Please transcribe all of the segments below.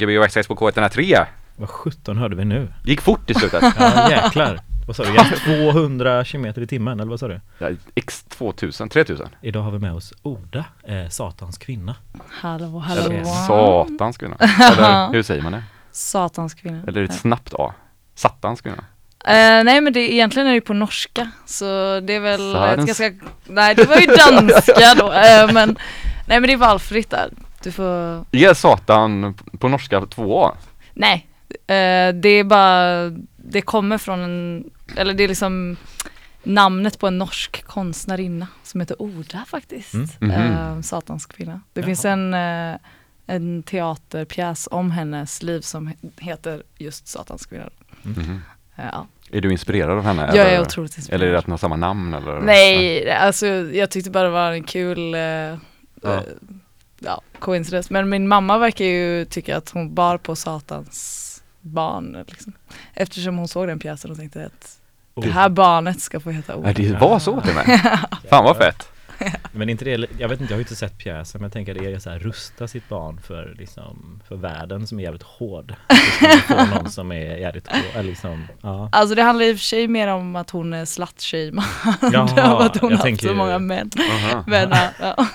Ja, Gbg Access på K103. Vad sjutton hörde vi nu? Det gick fort i slutet. Ja jäklar. Vad sa du? Jag 200 km i timmen eller vad sa du? Ja, X2000, 3000. Idag har vi med oss Oda, eh, Satans kvinna. Hallå, hallå. Eller satans kvinna. Eller hur säger man det? Satans kvinna. Eller ett snabbt A. Sattans kvinna. Eh, nej men det, egentligen är det på norska så det är väl Satans- ett ganska, nej det var ju danska då eh, men Nej men det är valfritt där, du får, Är satan på norska två A? nej eh, Det är bara, det kommer från en, eller det är liksom namnet på en norsk konstnärinna som heter Oda faktiskt Mm. Mhm. eh, Satans kvinna Det Jaha. finns en, eh, en teaterpjäs om hennes liv som he- heter just Satans kvinna Mhm. Eh, Ja, Är du inspirerad av henne? jag är eller, otroligt inspirerad eller är det att ni har samma namn eller? Nej, alltså jag tyckte bara det var en kul eh, Ja. Ja. coincidence. Men min mamma verkar ju tycka att hon bar på satans barn liksom. Eftersom hon såg den pjäsen och tänkte att det här barnet ska få heta Oda. det var så till med. Fan vad fett. Men inte det, jag vet inte, jag har inte sett pjäsen men jag tänker det är så här rusta sitt barn för liksom, för världen som är jävligt hård. Få någon som är jävligt hård, liksom, ja. Alltså det handlar i och för sig mer om att hon är slutshamead av att hon har haft tänker så många män. Aha. Men ja,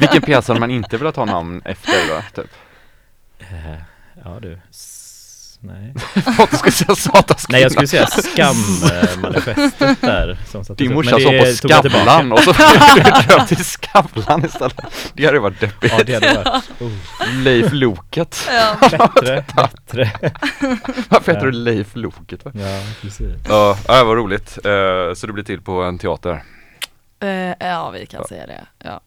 Vilken pjäs hade man inte velat ha namn efter då? Typ? Eh, Ja du, nej. Du skulle säga satans Nej jag skulle säga skammanifestet där som Din morsa det på. Skavlan och så blev du döpt till Skavlan istället. Det hade ju varit deppigt. Ja det hade varit oh, Leif Loket. ja. bättre, bättre. Varför heter Ja. du Leif Loket? Va? Ja precis. Ja, ja, vad roligt. Eh, Så du blir till på en teater. Eh, ja vi kan säga det. Ja.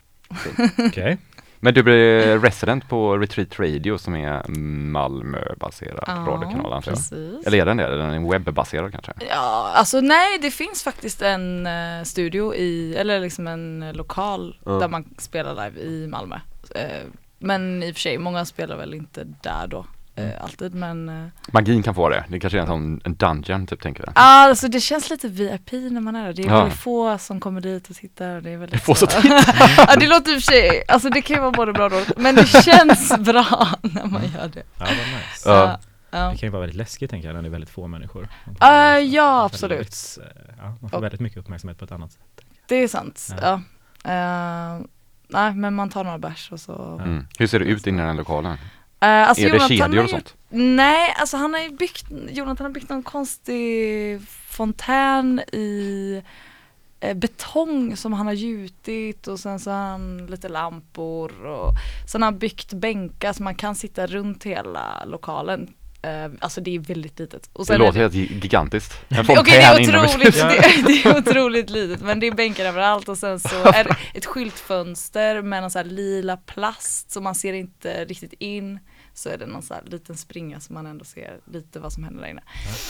Okej. Men du blir resident på Retreat Radio som är Malmö-baserad radiokanal antar jag. precis. Eller är den det? Den är webbaserad kanske? Ja, alltså nej det finns faktiskt en eh, studio i, eller liksom en lokal Ja. där man spelar live i Malmö. Eh, men i och för sig, många spelar väl inte där då Mm. Eh, alltid men eh, Magin kan få det. Det kanske är en sån en dungeon typ tänker jag. ah, alltså det känns lite VIP när man är där. Det är Ja. väldigt få som kommer dit och tittar och det är väldigt Få så ja det låter i och för sig, alltså det kan ju vara både bra och dåligt men det känns bra när man gör det. Ja vad nice. Ja. Ja. Det kan ju vara väldigt läskigt tänker jag när det är väldigt få människor. Ah, kommer liksom ja, väldigt, absolut. eh, Ja, man får Och- väldigt mycket uppmärksamhet på ett annat sätt. Det är sant, Ja. ja. Eh, nej men man tar några bärs och så Mm. Hur ser det ut inne i den lokalen? Eh, alltså är det Jonathan kedjor har och ju- sånt? Nej, alltså han har ju byggt, Jonathan har byggt någon konstig fontän i eh, betong som han har gjutit och sen så har han lite lampor och sen har han byggt bänkar så man kan sitta runt hela lokalen. Eh, alltså det är väldigt litet. Och Det låter helt gigantiskt. En Okej fontän det är otroligt, det, är, det är otroligt litet men det är bänkar överallt och sen så är det ett skyltfönster med någon så här lila plast så man ser inte riktigt in. Så är det någon så här liten springa så man ändå ser lite vad som händer där inne.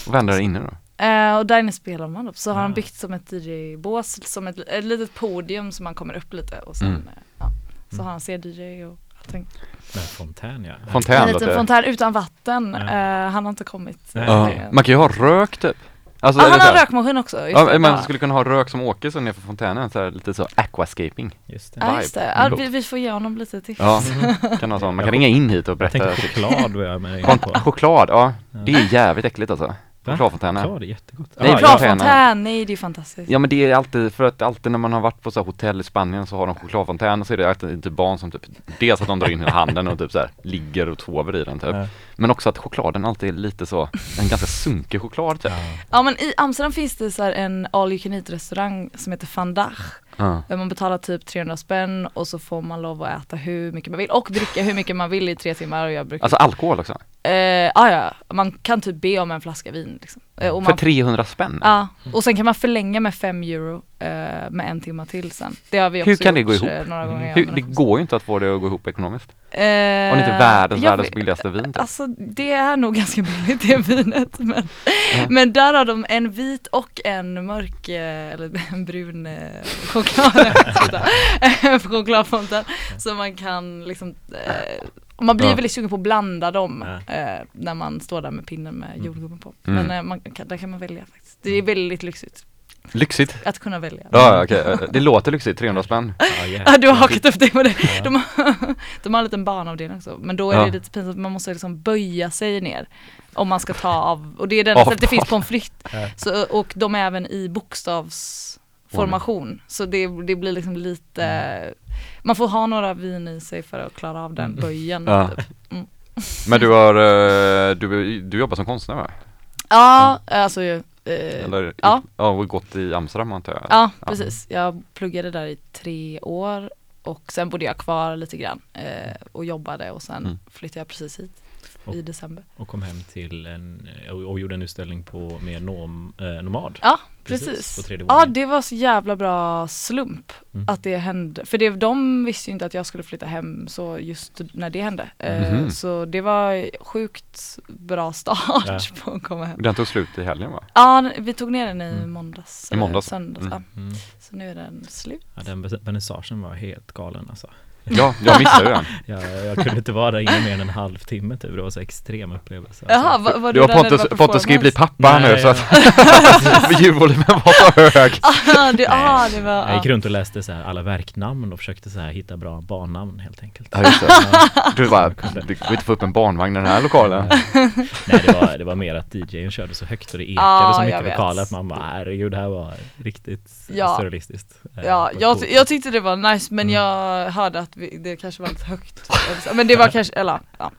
Vad händer där inne då? Eh, och där inne spelar man då. Så har han Ah. byggt som ett DJ-bås, som ett, ett litet podium så man kommer upp lite och sen Mm. eh, ja, så Mm. har han CD-DJ och allting. Men fontän ja. Fontän En låter liten fontän utan vatten. Ja. Eh, han har inte kommit. Ja. Eh, Man kan ju ha rök typ. Alltså, ah, han har rökmaskin också. just det, Ja, man skulle kunna ha rök som åker så nerför fontänen, så här, lite så aquascaping. Just det. Ja just det, ja, vi, vi får ge honom lite tips. Ja, kan ha sån. Man kan Ja, ringa in hit och Jag berätta. tänker choklad vad jag med på. choklad, ja. Ja. Det är jävligt äckligt alltså. Chokladfontäner. Choklad är jättegott. Nej, Ah, choklad- ja. Chokladfontän, nej det är fantastiskt. Ja men det är alltid, för att alltid när man har varit på så här hotell i Spanien så har de chokladfontän och så är det alltid typ barn som typ Dels att de drar in hela handen och typ så här ligger och tover i den typ Ja. Men också att chokladen alltid är lite så, en ganska sunkig choklad typ Ja. Ja men i Amsterdam finns det så här en all you can eat restaurang som heter Van Dach. Ja. Där man betalar typ 300 spänn och så får man lov att äta hur mycket man vill och dricka hur mycket man vill i tre timmar och jag brukar Alltså alkohol också? Eh, ah, ja, man kan typ be om en flaska vin liksom. eh, och För man, 300 spänn? Ja, och sen kan man förlänga med 5 euro eh, med en timme till sen. Det har vi också Hur kan det gjort gå ihop? eh, några gånger. Hur, det går ju inte att få det att gå ihop ekonomiskt Eh, Om det inte är världens, jag världens billigaste vin typ. Alltså det är nog ganska billigt det vinet men, Ja. men där har de en vit och en mörk eh, eller en brun eh, choklad chokladfonten så man kan liksom och man blir Ja. väldigt sugen på att blanda dem Ja. eh, när man står där med pinnen med Mm. jordgubben på. Mm. Men eh, man, kan, där kan man välja faktiskt. Det är väldigt lyxigt. lyxigt att kunna välja. Ja, okej. Eh, Det låter lyxigt, 300 spänn. Ja, Ja, jäklar. du har hakat upp det på det. Ja. De, har, de har en liten barnavdelning också, men då är Ja. det lite pinsamt, man måste liksom böja sig ner om man ska ta av, och det är enda sättet det finns pommes frites. Ja. Så, och de är även i bokstavsformation, så det, det blir liksom lite, man får ha några vin i sig för att klara av den Mm. böjen. Ja. Typ. Men du har, eh, du, du jobbar som konstnär va? Ja, alltså eh, Eller, ja. ja, och gått i Amsterdam antar jag? Ja, precis. Jag pluggade där i tre år och sen bodde jag kvar lite grann eh, och jobbade och sen Mm. flyttade jag precis hit Och- i december. Och kom hem till en, och, och gjorde en utställning på med nom, eh, Nomad. Ja, Precis, precis. Ja, det var så jävla bra slump Mm. att det hände. För det, de visste ju inte att jag skulle flytta hem så just när det hände. Eh, Mhm. Så det var sjukt bra start Ja. på att komma hem. Den tog slut i helgen va? Ja, vi tog ner den i Mm. måndags. I måndags. Söndags, Mm. ja. Mm. Så nu är den slut. Ja, den ve- vernissagen var helt galen alltså. Ja, jag missade den. Jag, jag kunde inte vara där inne mer än en halvtimme typ, det var så extrem upplevelse. Jaha, alltså. var, var Du du har där när det Pontus, var Pontus ska ju bli pappa Nej, nu så ja. att ljudvolymen var så hög. Ah, det, ah, det var, Jag gick ah. runt och läste så här alla verknamn och försökte så här hitta bra barnnamn helt enkelt. Ja just det. Du bara, du går inte få upp en barnvagn i den här lokalen. Nej det var, det var mer att DJn körde så högt och det ekade Ja, så mycket i lokalen att man bara herregud det här var riktigt Ja. surrealistiskt. Ja, jag, jag tyckte det var nice men Mm. jag hörde att vi, det kanske var lite högt. Men det var kanske, eller ja.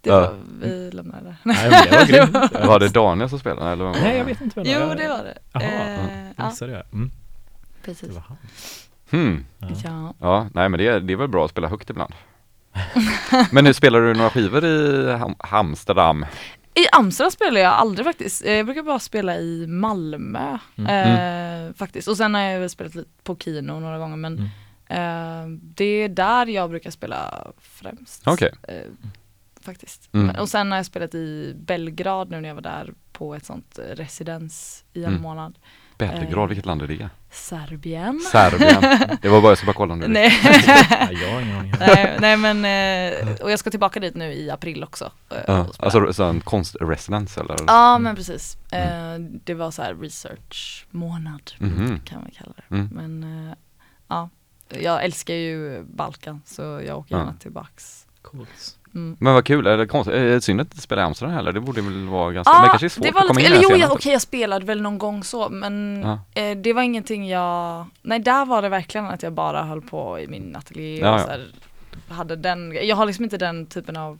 Det Ja. var, vi lämnar det. Nej men det var grymt. Var det Daniel som spelade eller? var Nej det? jag vet inte vem Jo det var det. Jaha, Eh, ja, jag? Mm, det precis. var han. Hmm. Ja. Ja. Ja, nej men det, är- det är väl bra att spela högt ibland. men nu spelar du några skivor i Ham Amsterdam? I Amsterdam spelar jag aldrig faktiskt. Eh, Jag brukar bara spela i Malmö Mm. eh, faktiskt. Och sen har jag väl spelat lite på Kino några gånger men Mm. Det är där jag brukar spela främst. Okej. Eh, faktiskt. Mm. Och sen har jag spelat i Belgrad nu när jag var där på ett sånt eh, residens i en Mm. månad. Belgrad, Eh. vilket land är det? Serbien. Serbien. Det var bara, jag ska bara kolla du nej. Nej, nej men, och jag ska tillbaka dit nu i april också. spela. alltså så en konstresidence eller? Ja men precis. Eh, det var så här research månad Mhm. kan man kalla det. Mm. Men eh, ja, jag älskar ju Balkan så jag åker gärna Ja. tillbaks. Coolt. Mm. Men vad kul, är det konstigt, synd att inte spela i Amsterdam heller, det borde väl vara ganska, men Ja, det kanske är svårt det var att komma in eller jo, jag, okej jag spelade väl någon gång så men Ja. eh, det var ingenting jag, nej där var det verkligen att jag bara höll på i min ateljé Ja, och ja. så här, hade den, jag har liksom inte den typen av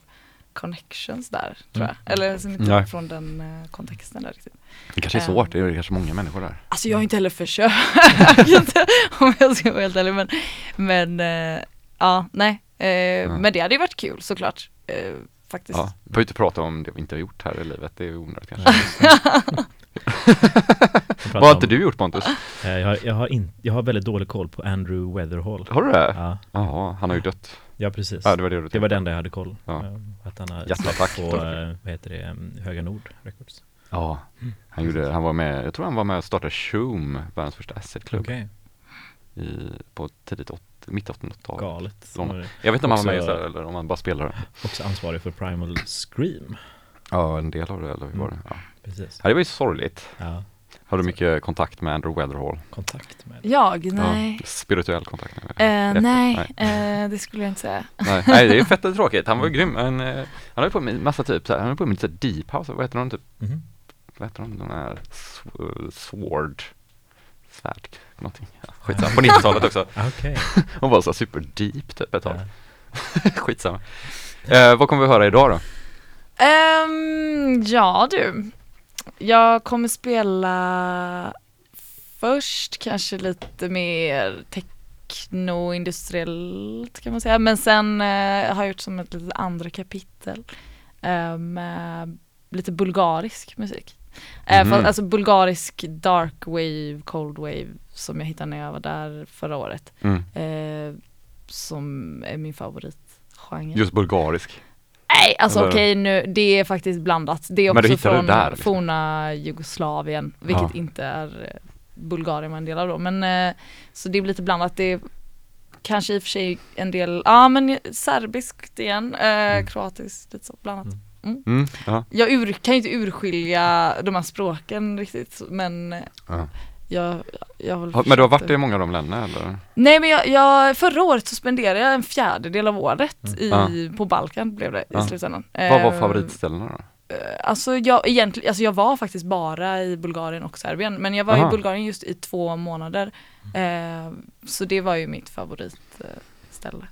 connections där tror Mm. jag, eller liksom inte Nej. från den eh, kontexten där riktigt. Det kanske är Ehm. svårt, det är kanske många människor där. Alltså jag har inte heller försökt om jag ska vara helt ärlig men, men eh, ja nej, eh, men det hade ju varit kul såklart eh, faktiskt. Ja, vi behöver inte prata om det vi inte har gjort här i livet, det är onödigt kanske. Vad har inte du gjort Pontus? Eh, Jag har, jag, har in, jag har väldigt dålig koll på Andrew Weatherhall. Har du det? Ja, Jaha, han har ju dött. Ja precis. Ja, det var det du Det var den där jag hade koll. Ja. Eh, Att han har Hjärtattack. på, eh, vad heter det, um, Höga Nord Records. Ja, han gjorde, han var med, jag tror han var med och startade Shoom, världens första acid-klubb Okej, i, på tidigt 80, mitt 80-tal. galet. Lång- Jag vet inte om han var med här, eller om han bara spelade. Också ansvarig för Primal Scream. Ja, en del av det, eller hur var det? Ja. Precis. Ja, det var ju sorgligt. Ja, Har du mycket kontakt med Andrew Weatherhall? kontakt med. Jag? Nej. Ja, spirituell kontakt? med Eh, Rätt- nej, eh, det skulle jag inte säga. Nej, nej, det är fett tråkigt. Han var ju grym. Men, eh, han höll på med massa typ, så här, han höll på med lite deep house, vad heter de typ, Mhm. vad heter de, den här sw- sword, svärd, någonting. Ja, skitsamma, på 90-talet också. Okej. Hon var så här super deep typ ett tag. Skitsamma. Eh, vad kommer vi höra idag då? Ehm, ja du, jag kommer spela först kanske lite mer techno-industriellt kan man säga, men sen eh, har jag gjort som ett litet andra kapitel eh, med lite bulgarisk musik. Eh, Mhm. fast, alltså bulgarisk dark wave, cold wave som jag hittade när jag var där förra året. Mm. Eh, som är min favoritgenre. Just bulgarisk. Nej, alltså Eller- okej nu, det är faktiskt blandat. Det är Men också från där, liksom. forna Jugoslavien, vilket Ja. inte är eh, Bulgarien var en del av då. Men eh, så det blir lite blandat. Det är kanske i och för sig en del, ja men serbiskt igen, eh, kroatiskt, lite så blandat. Mm. Mm, ja. Jag ur, kan ju inte urskilja de här språken riktigt men eh, Ja. Jag, jag Men du har varit i många av de länderna eller? Nej men jag, jag, förra året så spenderade jag en fjärdedel av året i, Ja. på Balkan blev det i Ja. slutändan. Vad var Eh, favoritställena då? Alltså jag egentligen, alltså jag var faktiskt bara i Bulgarien och Serbien men jag var Aha. i Bulgarien just i två månader. Eh, så det var ju mitt favoritställe.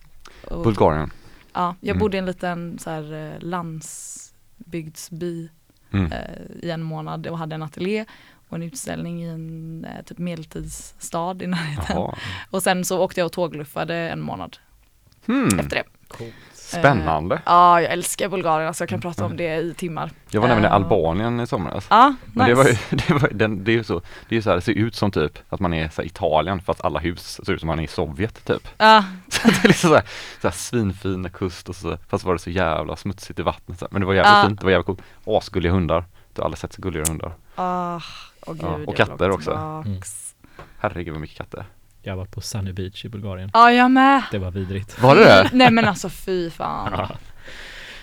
Och- Bulgarien? Ja, jag Mm. bodde i en liten så här eh, landsbygdsby Mm. eh, i en månad och hade en ateljé och en utställning i en eh, typ medeltidsstad i närheten. Jaha. Och sen så åkte jag och tågluffade en månad Hmm. efter det. Coolt. Spännande. Ja, jag älskar Bulgarien, alltså jag kan prata om det i timmar. Jag var nämligen i Eh, Albanien i somras. Ja, Men nice. det var ju, det var, den, det är ju så, det är så här, det ser ut som typ att man är så här, Italien fast alla hus ser ut som man är i Sovjet typ. Ja, Så det är liksom så här, så här svinfina kust och så, fast var det så jävla smutsigt i vattnet så här. Men det var jävligt Ja. fint, det var jävligt coolt. Asgulliga hundar. Du har aldrig sett så gulliga hundar. ah, åh gud, Ja, och katter också. tillbaks. Herregud vad mycket katter. Jag har varit på Sunny Beach i Bulgarien. Ja, jag med. Det var vidrigt. Var det det? Nej men alltså fy fan.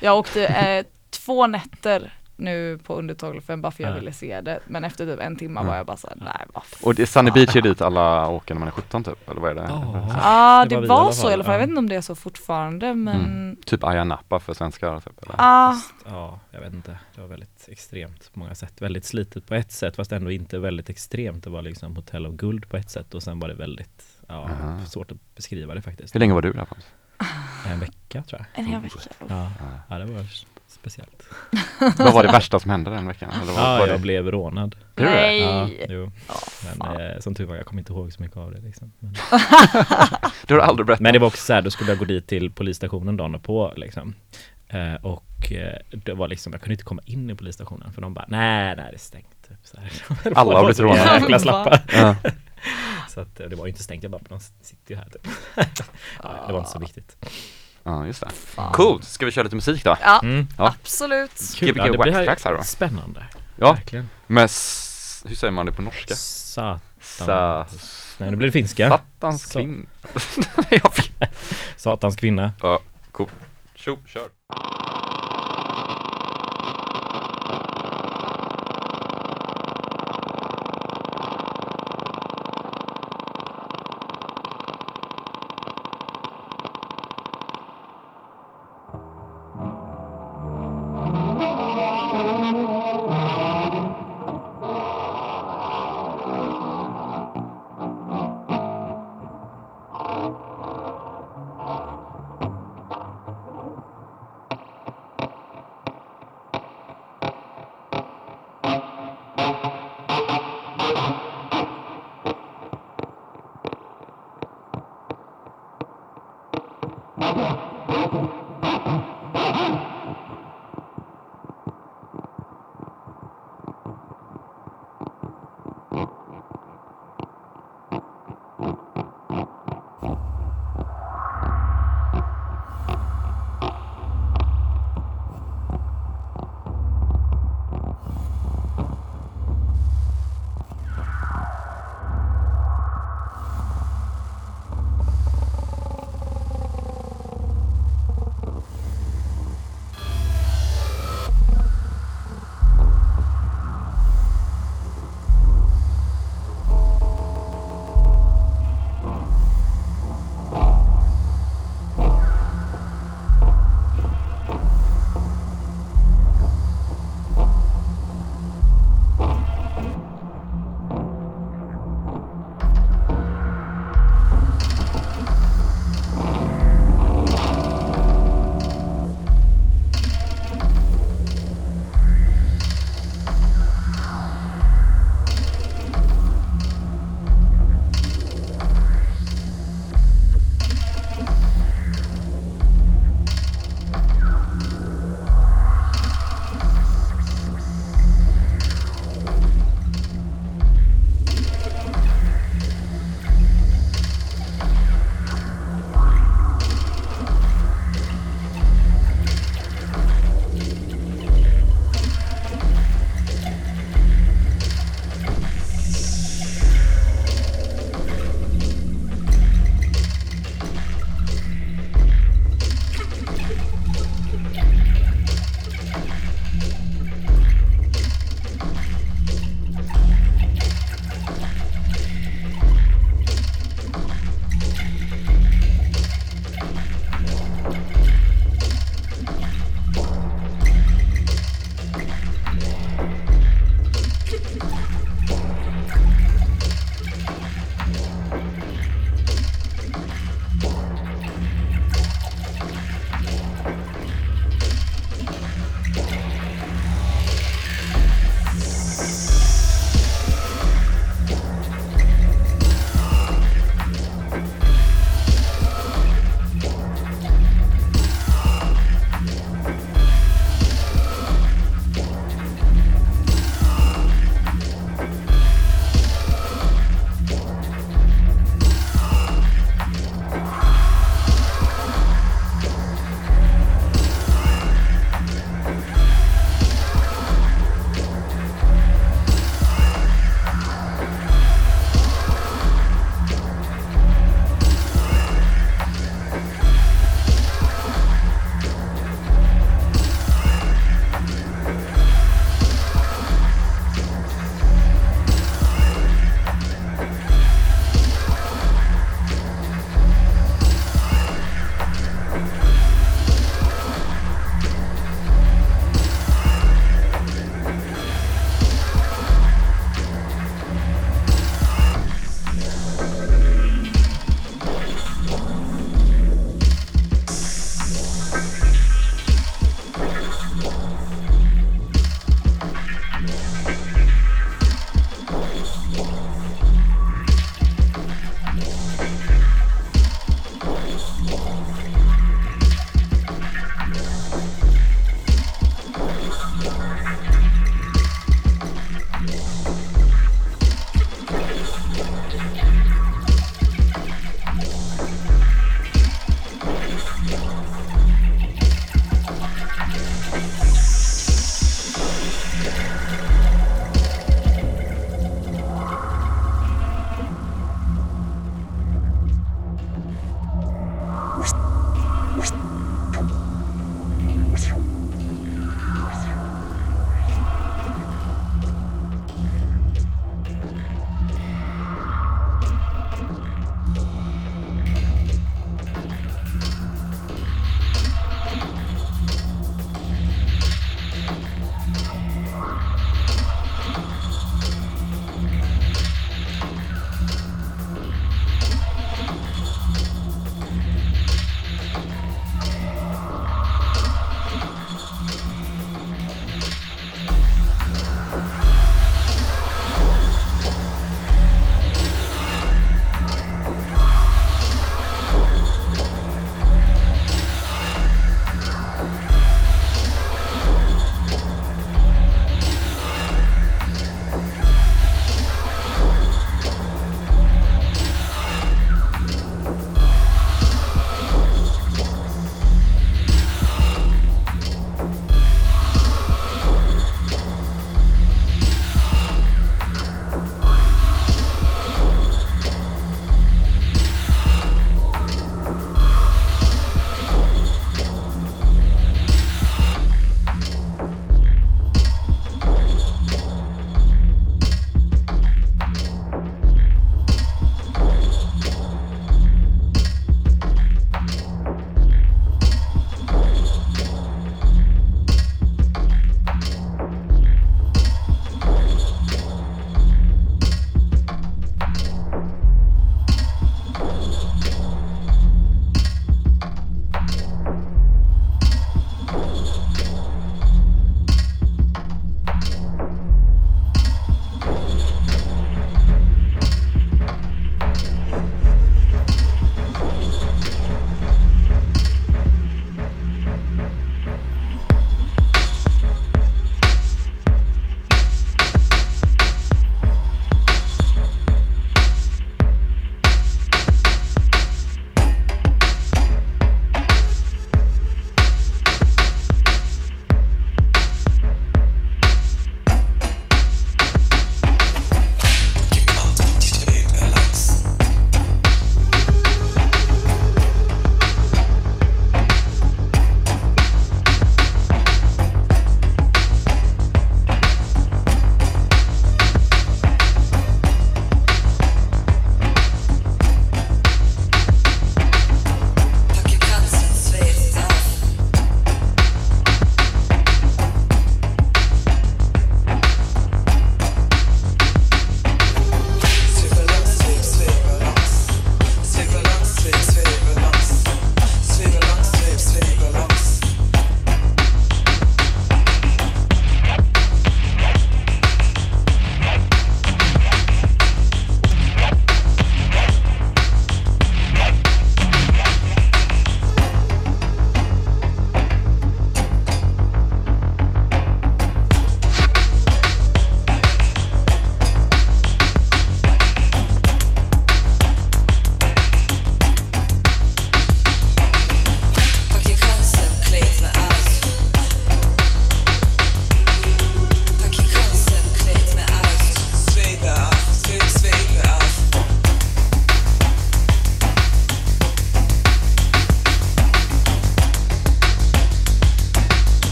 Jag åkte eh, två nätter nu på undertågluffen bara för jag Ja. ville se det. Men efter typ en timme Ja. var jag bara såhär, nej vad fan. Och det, Sunny Beach är dit alla åker när man är 17 typ, eller vad är det? Ja. Ja Det det var var, i så i alla fall, jag ja. vet inte om det är så fortfarande men Typ Ayia Napa för svenskar typ, eller? Ja, Ja, jag vet inte. Det var väldigt extremt på många sätt. Väldigt slitet på ett sätt fast ändå inte väldigt extremt. Det var liksom hotell av guld på ett sätt och sen var det väldigt, ja, Aha. svårt att beskriva det faktiskt. Hur länge var du där? En vecka tror jag. en hel vecka. Ja, ja det var speciellt. Vad var det värsta som hände den veckan? Eller vad Ja, var jag det? blev rånad. Det? Ja, Nej! jo. Ja, Men eh, som tur var, jag kommer inte ihåg så mycket av det liksom. Men, Du har aldrig berättat? men det var också så här, då skulle jag gå dit till polisstationen dagen på liksom. Eh, och eh, det var liksom, jag kunde inte komma in i polisstationen för de bara, nej, nej det är stängt. Typ, så här. Alla har var blivit så rånade. Jäkla slappa. Ja. Så att eh, det var ju inte stängt, jag bara, de sitter ju här typ. ja, det var inte så viktigt. Ja, just det. Fan. Coolt, ska vi köra lite musik då? Ja, Mm. Ja. absolut. Gbg Ja, det Wax blir Tracks här då. Spännande. Ja, Verkligen. med, s- hur säger man det på norska? Sa, Nej, nu blir det finska. satans Så. kvinn. Jag fick- Satans kvinna. ja, cool. Tjo, kör. Yeah.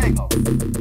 I,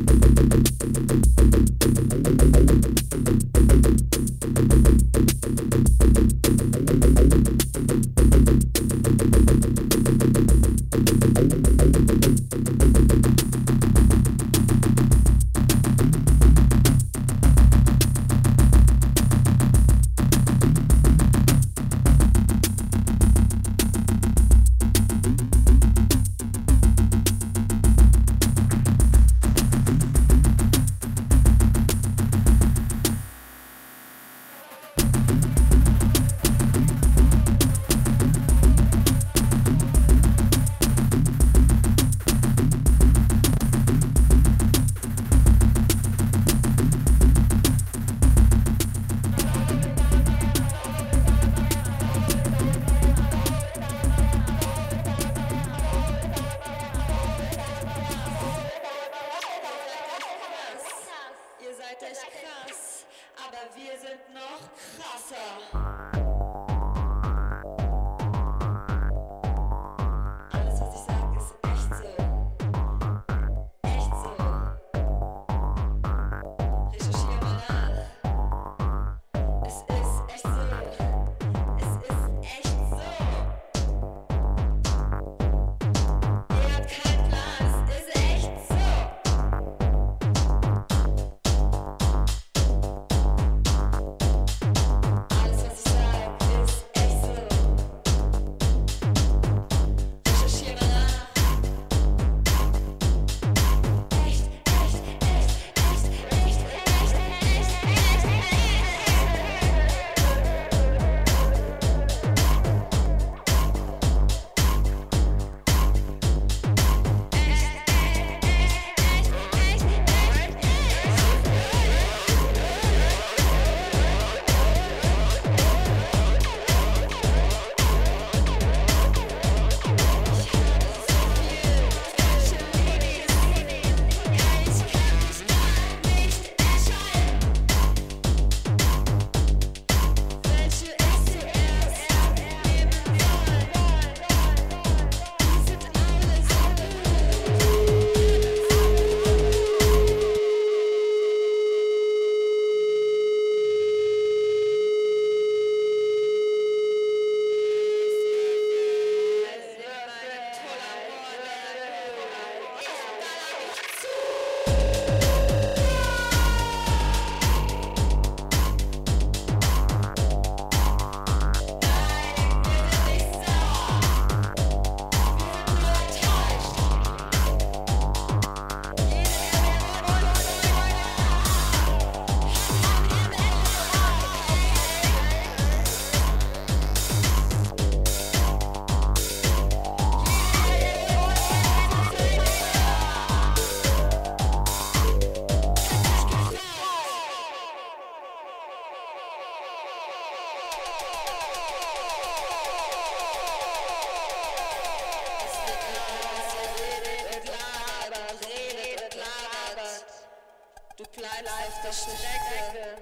bleibst auf der Strecke.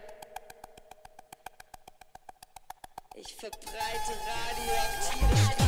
Ich verbreite radioaktive.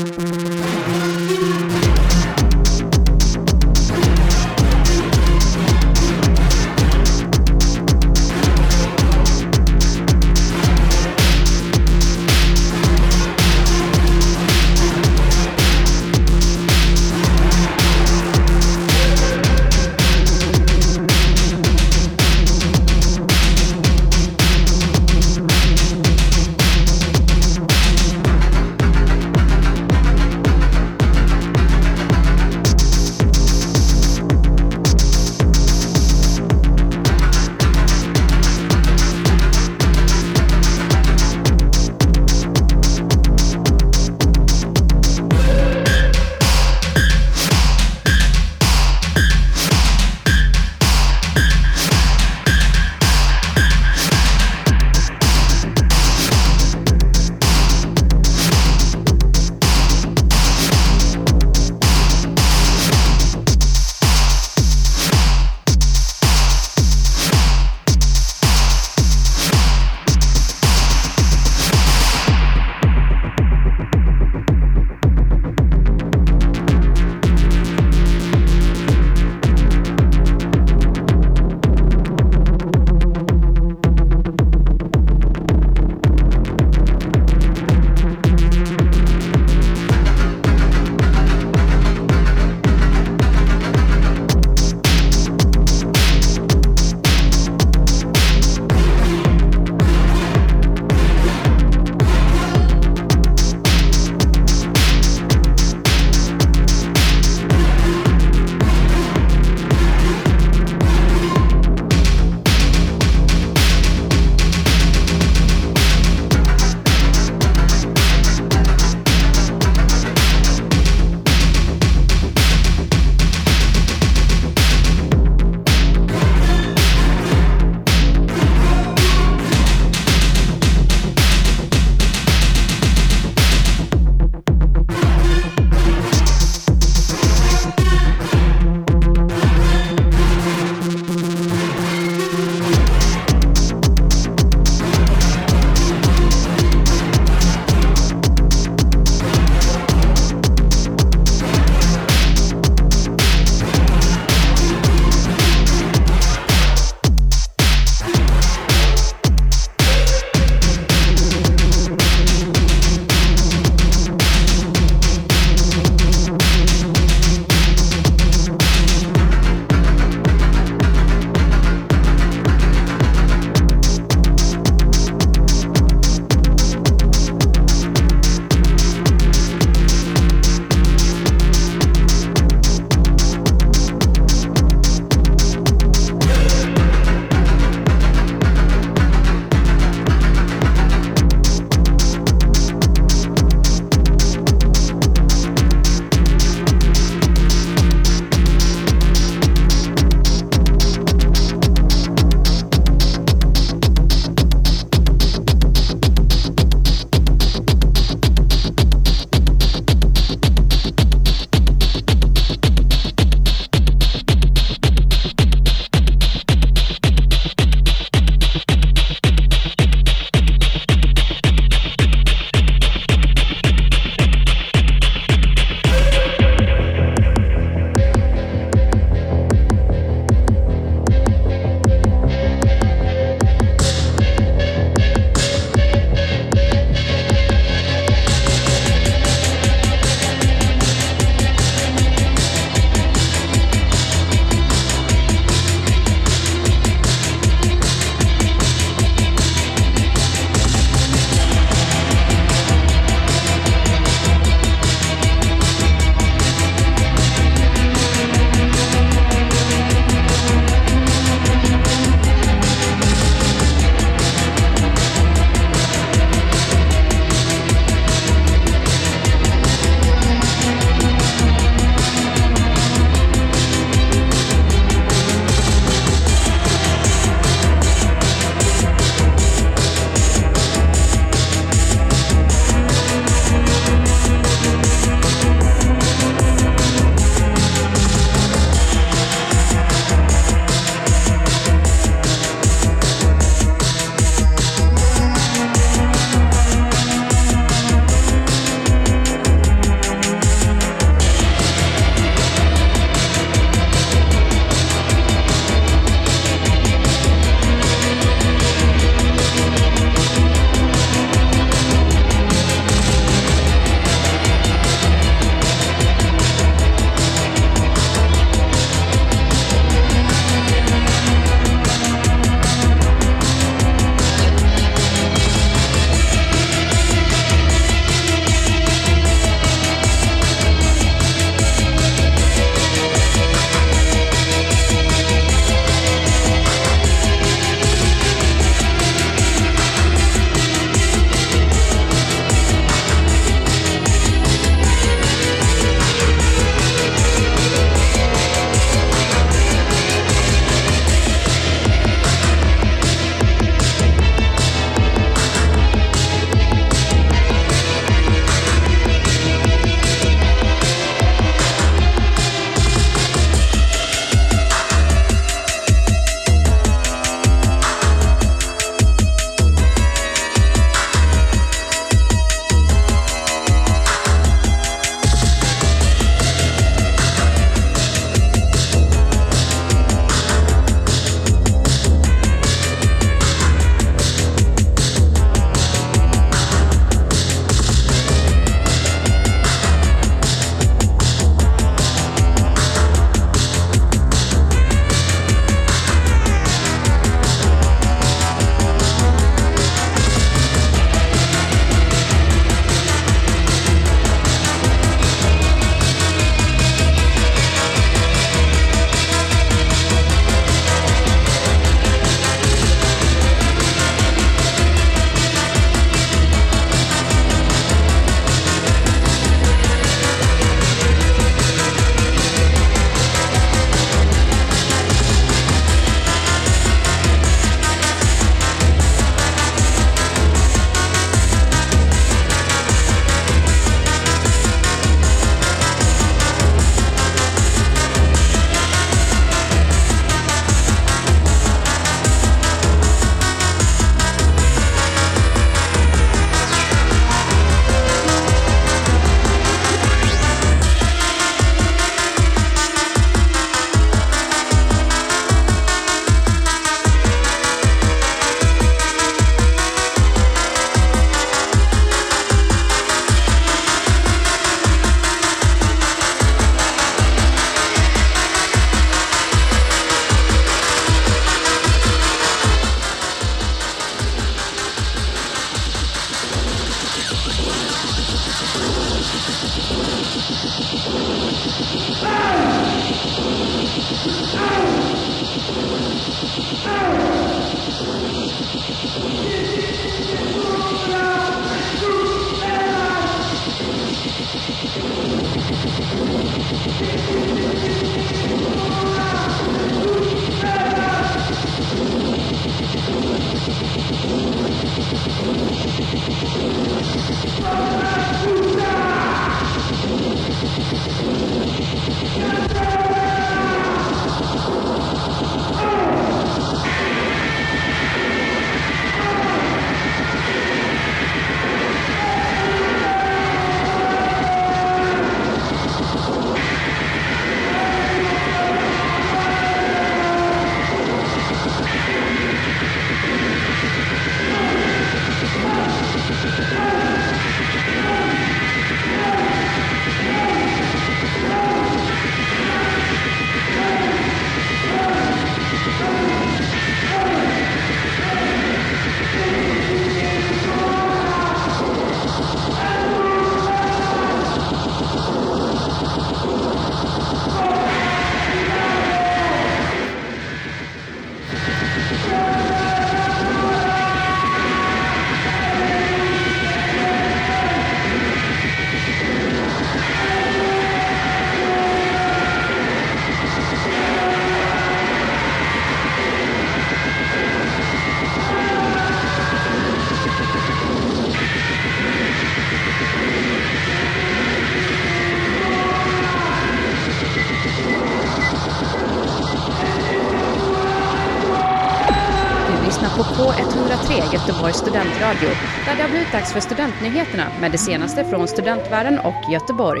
Göteborgs studentradio, där det har blivit dags för studentnyheterna med det senaste från studentvärlden och Göteborg.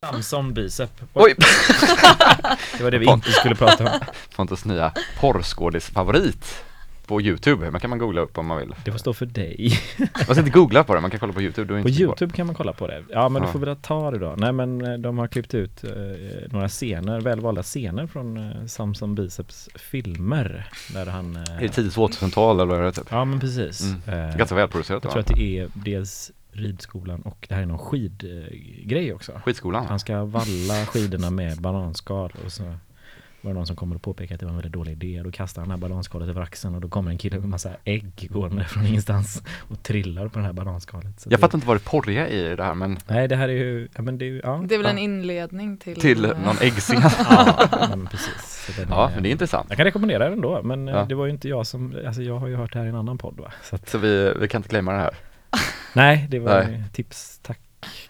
Samson Bicep. Oj! Det var det vi inte skulle prata om. Pontus nya porrskådisfavorit på Youtube, man kan man googla upp om man vill. Det får stå för dig. Man ska inte googla på det, man kan kolla på Youtube. På Youtube kan man kolla på det. Ja men Ja. du får väl ta det då. Nej men eh, de har klippt ut eh, några scener, välvalda scener från eh, Samson Biceps filmer. Där han... eh, Är det tidigt 2000-tal eller vad är det typ? Ja men precis. Mm. Eh, Ganska välproducerat jag tror att det är dels ridskolan och det här är någon skidgrej också. Skitskolan. Han ska valla skidorna med bananskal och så var det någon som kommer och påpekar att det var en väldigt dålig idé. Då kastar han det här bananskalet över axeln och då kommer en kille med massa ägg gående från ingenstans och trillar på det här bananskalet. Så Jag det- fattar inte vad det porriga i det här men Nej det här är ju, ja men det är ju, ja. Det är väl en Ja. inledning till till eh, någon äggscen. ja, men precis. Den Ja, men det är intressant. Jag kan rekommendera den då, men eh, Ja. det var ju inte jag som, alltså jag har ju hört det här i en annan podd va. Så att, Så vi, vi kan inte glömma det här. nej, det var Nej. tips, tack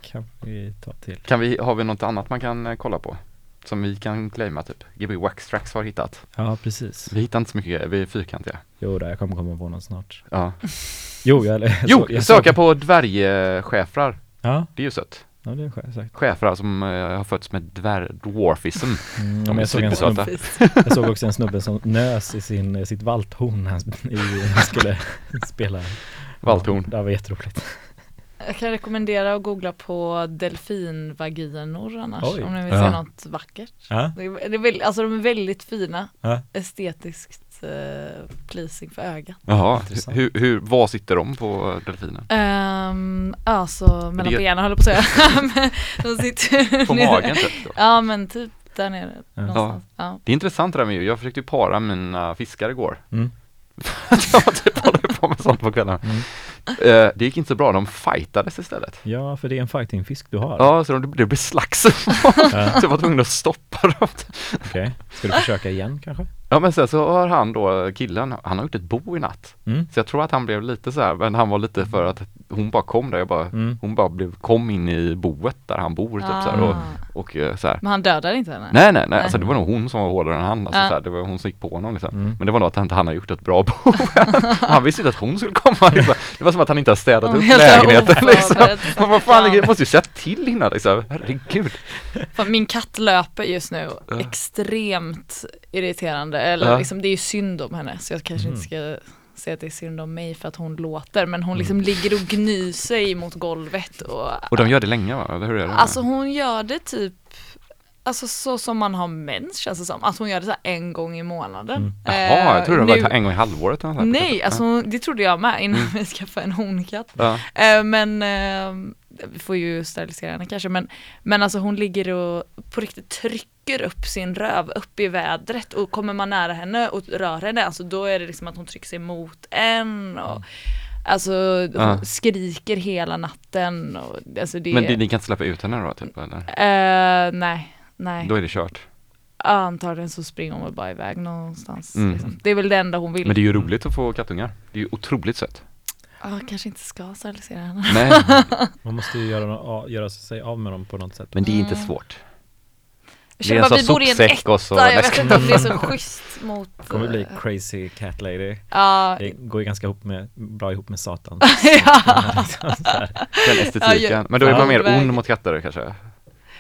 kan vi ta till. Kan vi, har vi något annat man kan eh, kolla på? Som vi kan claima typ? Gbg Waxtrax har hittat. Ja, precis. Vi hittar inte så mycket, vi är fyrkantiga. Jo, då, jag kommer komma på något snart. Ja. Jo, jag, jag Jo, jag söka såg- på dvärgschäfrar. Ja, Det är ju sött. ja det är sagt. Schäfrar som eh, har fötts med dvär, dwarfism. Mm, De är jag, såg en snubbe, jag såg också en snubbe som nös i sin, sitt valthorn när han, i, han skulle spela. Valthorn. Ja, det var jätteroligt. Jag kan rekommendera att googla på delfinvaginor annars Oj. om ni vill Ja. se något vackert. Ja, Det är, det är väl, alltså de är väldigt fina, ja. estetiskt eh, pleasing för ögat. Jaha, hur, hur, vad sitter de på delfinen? Um, alltså mellan det- benen jag på att säga. De sitter På nere. magen typ? Ja men typ där nere Ja. Ja. Det är intressant det där med djur. Jag försökte ju para mina fiskar igår. Mm. jag typ håller på med sånt på kvällarna. Mm. Eh, det gick inte så bra, de fightades istället. ja, för det är en fightingfisk du har. Ja, så de, det blev slagsmål. Så jag var tvungen att stoppa dem. Okej, ska du försöka igen kanske? Ja men sen så har han då, killen, han har gjort ett bo i natt. Mm. Så jag tror att han blev lite så här, men han var lite för att hon bara kom där, jag bara, Mm. hon bara blev, kom in i boet där han bor typ så här, och, Ah. och eh, så här. Men han dödade inte henne? Nej nej nej, Nej. alltså det var nog hon som var hårdare än han, alltså, Ja. så här, det var hon som gick på honom liksom. Mm. Men det var nog att han han har gjort ett bra bo. han visste inte att hon skulle komma. Liksom. Det var som att han inte har städat upp lägenheten liksom. Men vad fan, Ja. jag måste ju säga till innan liksom. Herregud. Min katt löper just nu extremt irriterande, eller Ja. liksom det är ju synd om henne så jag kanske Mm. inte ska säga att det är synd om mig för att hon låter men hon liksom ligger och gnyser sig mot golvet och Och de gör det länge va? Eller hur är det? Alltså hon gör det typ Alltså så som man har mens känns det som, att hon gör det så här en gång i månaden. Mm. Jaha, jag trodde det nu- var en gång i halvåret eller. Nej, alltså det trodde jag med innan vi skaffade en honkatt. Ja. Eh, men eh, vi får ju sterilisera henne kanske men, men alltså hon ligger och på riktigt trycker upp sin röv upp i vädret och kommer man nära henne och rör henne alltså då är det liksom att hon trycker sig mot en och Alltså hon Ja. skriker hela natten och alltså det Men ni, ni kan inte släppa ut henne då typ eller? Eh, nej, nej. Då är det kört. Antagligen så springer hon väl bara iväg någonstans. Mm. Liksom. Det är väl det enda hon vill. Men det är ju roligt att få kattungar. Det är ju otroligt sött. Ja, kanske inte ska sterilisera henne. Nej, Man måste ju göra, göra sig av med dem på något sätt. men det är inte Mm. svårt. Känner en bara, vi sån bor i en sopsäck etta, och så- jag vet inte om det är så schysst mot... Det kommer bli eh, crazy cat lady. Ja, Det går ju ganska ihop med, bra ihop med satan. ja. Liksom. Den estetiken. Men då är man mer väg. ond mot katter kanske? Då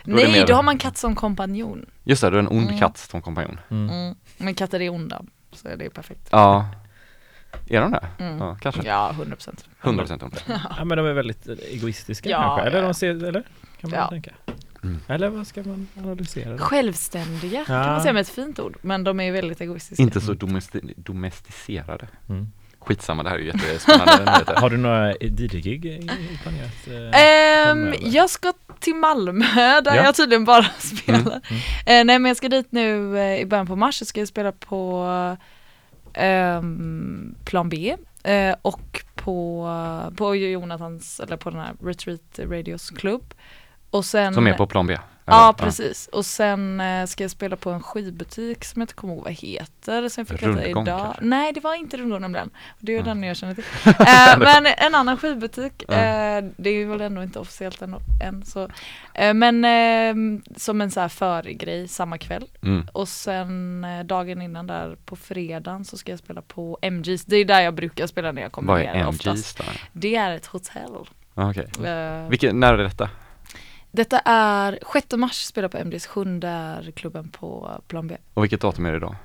Nej, mer- då har man katt som kompanjon. Just det, du är en ond Mm. katt som kompanjon. Mm. Mm. Men katter är onda, så det är perfekt. Ja. Är de det? Mm. Ja, kanske. Ja, 100 procent. 100 procent ond. Ja men de är väldigt egoistiska Ja, kanske, eller ja. de ser, eller? Kan man Ja. tänka. Mm. Eller vad ska man analysera det? Självständiga kan Ja. man säga med ett fint ord, men de är väldigt egoistiska. Inte så domesti- domesticerade. Mm. Skitsamma, det här är ju jättespännande. Har du några DJ-gig planerat? eh, Ehm, jag ska till Malmö där Ja. jag tydligen bara spelar. Mm. Eh, nej men jag ska dit nu eh, i början på mars, så ska jag spela på ehm, Plan B eh, och på, på Jonathans, eller på den här Retreat Radios klubb. Och sen, Som är på plan B? Ja eller? precis, och sen eh, ska jag spela på en skivbutik som jag inte kommer ihåg vad heter. Sen fick jag Rundgång idag. kanske? Nej det var inte Rundgång nämligen. Det är Ja. den jag känner till. Eh, men en annan skivbutik, Ja. eh, det är väl ändå inte officiellt än. än så. Eh, men eh, som en så här förgrej samma kväll. Mm. Och sen eh, dagen innan där på fredagen så ska jag spela på MG's. Det är där jag brukar spela när jag kommer Vad ner är oftast. MG's då? Det är ett hotell. Ah, Okej. Eh, Vilken, när är detta? Detta är 6 mars spelar på MG's, sjunde klubben på Plan B. Och vilket datum är det idag?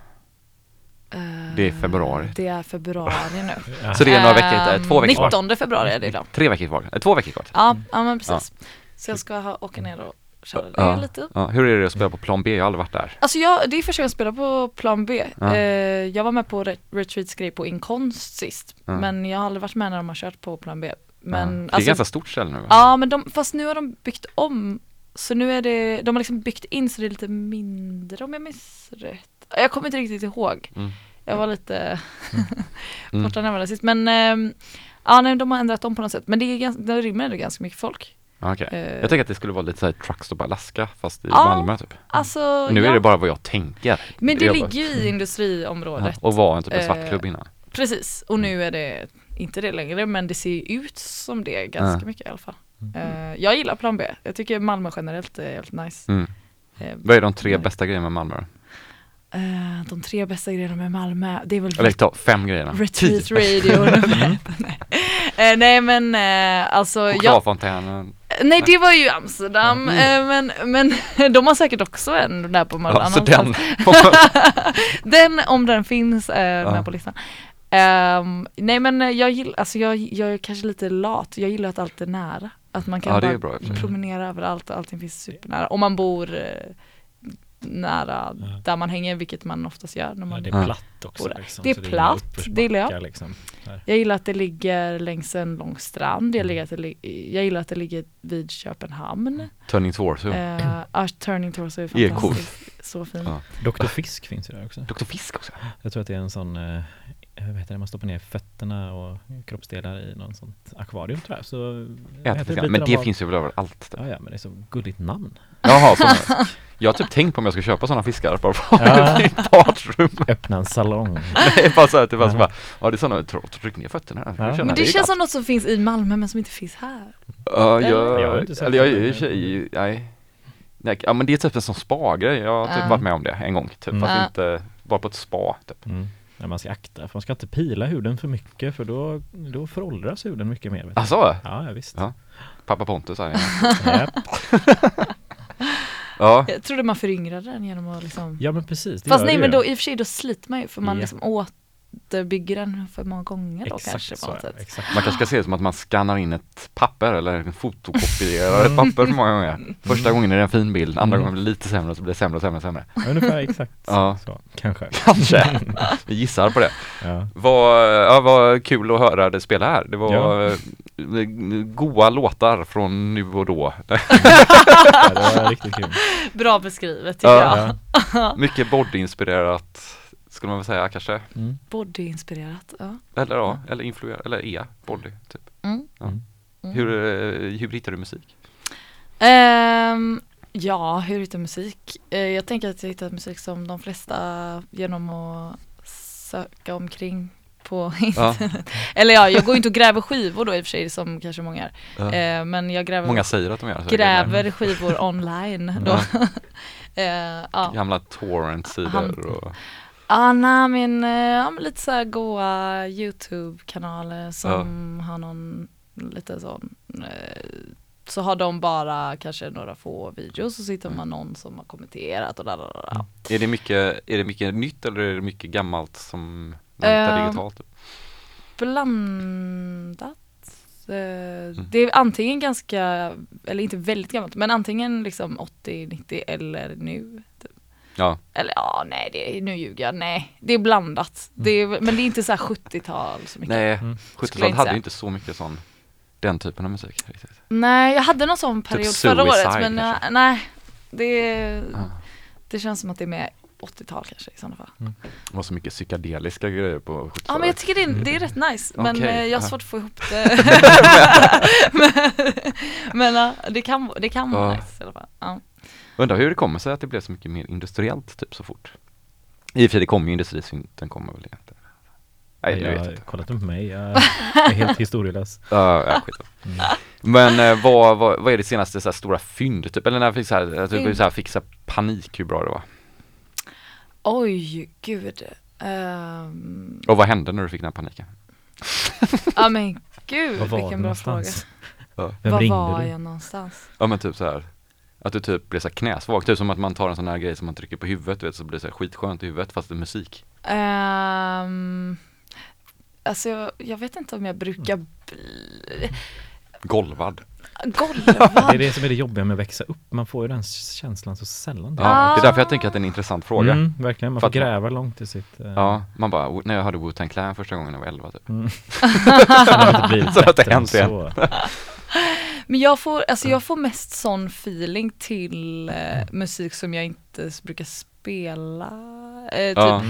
Eh, Det är februari. Det är februari nu. Ja. Så det är några veckor, eh, två veckor kvar? 19 februari är det idag. Tre veckor kvar? Eh, Två veckor kvar? Ja, ja men precis. Så jag ska ha, åka ner och köra det Ja. lite. Ja, hur är det att spela på plan B? Jag har aldrig varit där. Alltså jag, det är första gången jag spelar på Plan B. Ja. Eh, jag var med på Re- Retreats grej på Inkonst sist. Ja. Men jag har aldrig varit med när de har kört på Plan B. Men, ja. Det är alltså, ganska stort ställe nu va? Ja men de, fast nu har de byggt om. Så nu är det, de har liksom byggt in så det är lite mindre om jag minns rätt. Jag kommer inte riktigt ihåg. Mm. Jag var lite Mm. borta när jag var där sist. Men ehm, ja nej, de har ändrat om på något sätt. Men det, är ganska, det rymmer ändå ganska mycket folk. Ja, Okej. Eh, Jag tänker att det skulle vara lite såhär Truckstop Alaska fast i Ja. Malmö typ. Alltså, Nu ja. är det bara vad jag tänker. Men det Jag- ligger ju i Ja, industriområdet. och var en typ Eh, svartklubb innan. Precis, och nu är det inte det längre men det ser ut som det ganska Ja. mycket i alla fall. Eh, jag gillar plan B, jag tycker Malmö generellt är helt nice. Mm. Eh, Vad är de tre bästa grejerna med Malmö då? eh, de tre bästa grejerna med Malmö, det är väl Eller ta fem grejerna. Retreat. Radio. Eh, nej men eh, alltså, Chokladfontänen. nej det var ju Amsterdam, Mm. eh, men, men de har säkert också en där på Malmö. Ja, så den. den, om den finns, är Ja. med på listan. Ehm, nej men jag gillar, alltså jag, jag är kanske lite lat, jag gillar att allt är nära. Att man kan Ja, det bara sig. promenera överallt och allting finns supernära. Om man bor eh, nära Ja. där man hänger, vilket man oftast gör. När Ja, man, det Ja. är platt också. Liksom, det är platt, det gillar jag. Liksom. Jag gillar att det ligger längs en lång strand, Mm. jag, gillar att det, jag gillar att det ligger vid Köpenhamn. Turning Torso. Uh, Art Turning Torso är Det är fantastiskt, så fin. Ja. Dr Fisk finns ju där också. Dr. Fisk också. Jag tror att det är en sån, eh, vad heter det, man stoppar ner fötterna och kroppsdelar i någon sånt akvarium tror jag. Så vet inte, lite men det finns ju väl överallt. Typ. Ja, ja, men det är så gulligt namn. Jaha, så, jag har typ tänkt på om jag ska köpa sådana fiskar bara på Ja. mitt badrum. Öppna en salong. Nej, bara så här, typ bara, så Ja. bara, ja det är sådana, tryck, tryck ner fötterna. här. Ja. Men det är känns som något som finns i Malmö men som inte finns här. Ja, Eller? jag, Jag inte eller jag är det. ju tjej, nej. nej. Ja men det är typ en sån spa-grej, jag har typ Ja. varit med om det en gång, typ, Mm. fast Ja. inte, bara på ett spa typ. Mm. Ja, man ska akta, för man ska inte pila huden för mycket för då, då föråldras huden mycket mer. Vet. Alltså, Ja, ja visst. Ja. pappa Pontus här Ja. Ja, Jag trodde man föryngrade den genom att liksom ja, men precis. det Fast nej men då i och för sig då sliter man ju för man Ja. liksom återbygger den för många gånger då Exakt kanske så, på något ja, sätt. exakt. man kanske ska se det som att man skannar in ett papper eller fotokopierar ett papper för många gånger. Första gången är det en fin bild, andra Mm. gången blir det lite sämre och så blir det sämre och sämre och sämre. Ungefär exakt Ja. så, kanske. Kanske. Vi gissar på det. Ja. Vad, ja, vad kul att höra dig spela här. Det var Ja. eh, goa låtar från nu och då. ja, det var riktigt kul. Bra beskrivet tycker Ja. jag. Ja. Mycket body-inspirerat skulle man väl säga kanske. Mm. Bodyinspirerat, ja. Eller ja, eller influerat, eller är body typ. Mm. Ja. Mm. Mm. Hur, eh, hur hittar du musik? Ehm, ja, hur hittar musik? Eh, jag tänker att jag hittar musik som de flesta genom att söka omkring på Ja. Eller ja, jag går inte och gräver skivor då i och för sig som kanske många gör. Ja. Eh, men jag gräver, Många säger att de gör så. gräver skivor online då. Ja. Eh, ja. Gamla torrent-sidor och Ja, nej men, eh, ja, men lite så här goa YouTube-kanaler som har någon lite sån eh, så har de bara kanske några få videos och så hittar man någon som har kommenterat och där, där, där. Mm. Är det mycket, är det mycket nytt eller är det mycket gammalt som man hittar Ehm, digitalt? Blandat. Eh, Det är antingen ganska, eller inte väldigt gammalt, men antingen liksom 80, 90 eller nu. Typ. Ja, Eller ja, nej, det är, nu ljuger jag. Nej, det är blandat. Det är, men det är inte så här 70-tal så mycket. nej, Mm. 70-talet inte hade säga. ju inte så mycket sån, den typen av musik riktigt. Nej, jag hade någon sån period förra året men jag, kanske? nej, det, Ja. det känns som att det är mer 80-tal kanske i sådana fall. Det var så mycket psykedeliska grejer på 70-talet. Ja men jag tycker det är, det är rätt nice men Okej, eh, jag har svårt att få ihop det. men men ja, det kan, det kan vara nice i alla fall. Ja. Undrar hur det kommer sig att det blev så mycket mer industriellt typ så fort. I och för sig det kommer ju industrisynten kommer väl egentligen. Nej, jag jag vet inte. kollat upp mig, jag är helt historielös. Ja, ja, skit. Mm. Men eh, vad, vad, vad är det senaste så här, stora fynd typ? Eller när jag fick så här, Fynd. så här, fick så här, panik hur bra det var. Oj, gud. Ehm, Och vad hände när du fick den här paniken? Ja men gud vilken bra fråga. någonstans? Ja. Vem Var ringde var du? jag någonstans? Ja men typ så här att du typ blir så här knäsvag, typ som att man tar en sån här grej som man trycker på huvudet du vet, så blir det så här skitskönt i huvudet fast det är musik. Um, alltså jag, jag vet inte om jag brukar bli Golvad. Det är golvad. det som är det jobbiga med att växa upp, man får ju den känslan så sällan. Ja, det är därför jag tänker att det är en intressant fråga. Mm, verkligen, man får gräva långt i sitt... eh, Ja, man bara, när jag hörde Wu-Tang Clan första gången när jag var 11 typ. Mm. Blivit Så att det hänt igen. Men jag får, alltså jag får mest sån feeling till eh, musik som jag inte brukar spela. Eh, typ, Ja.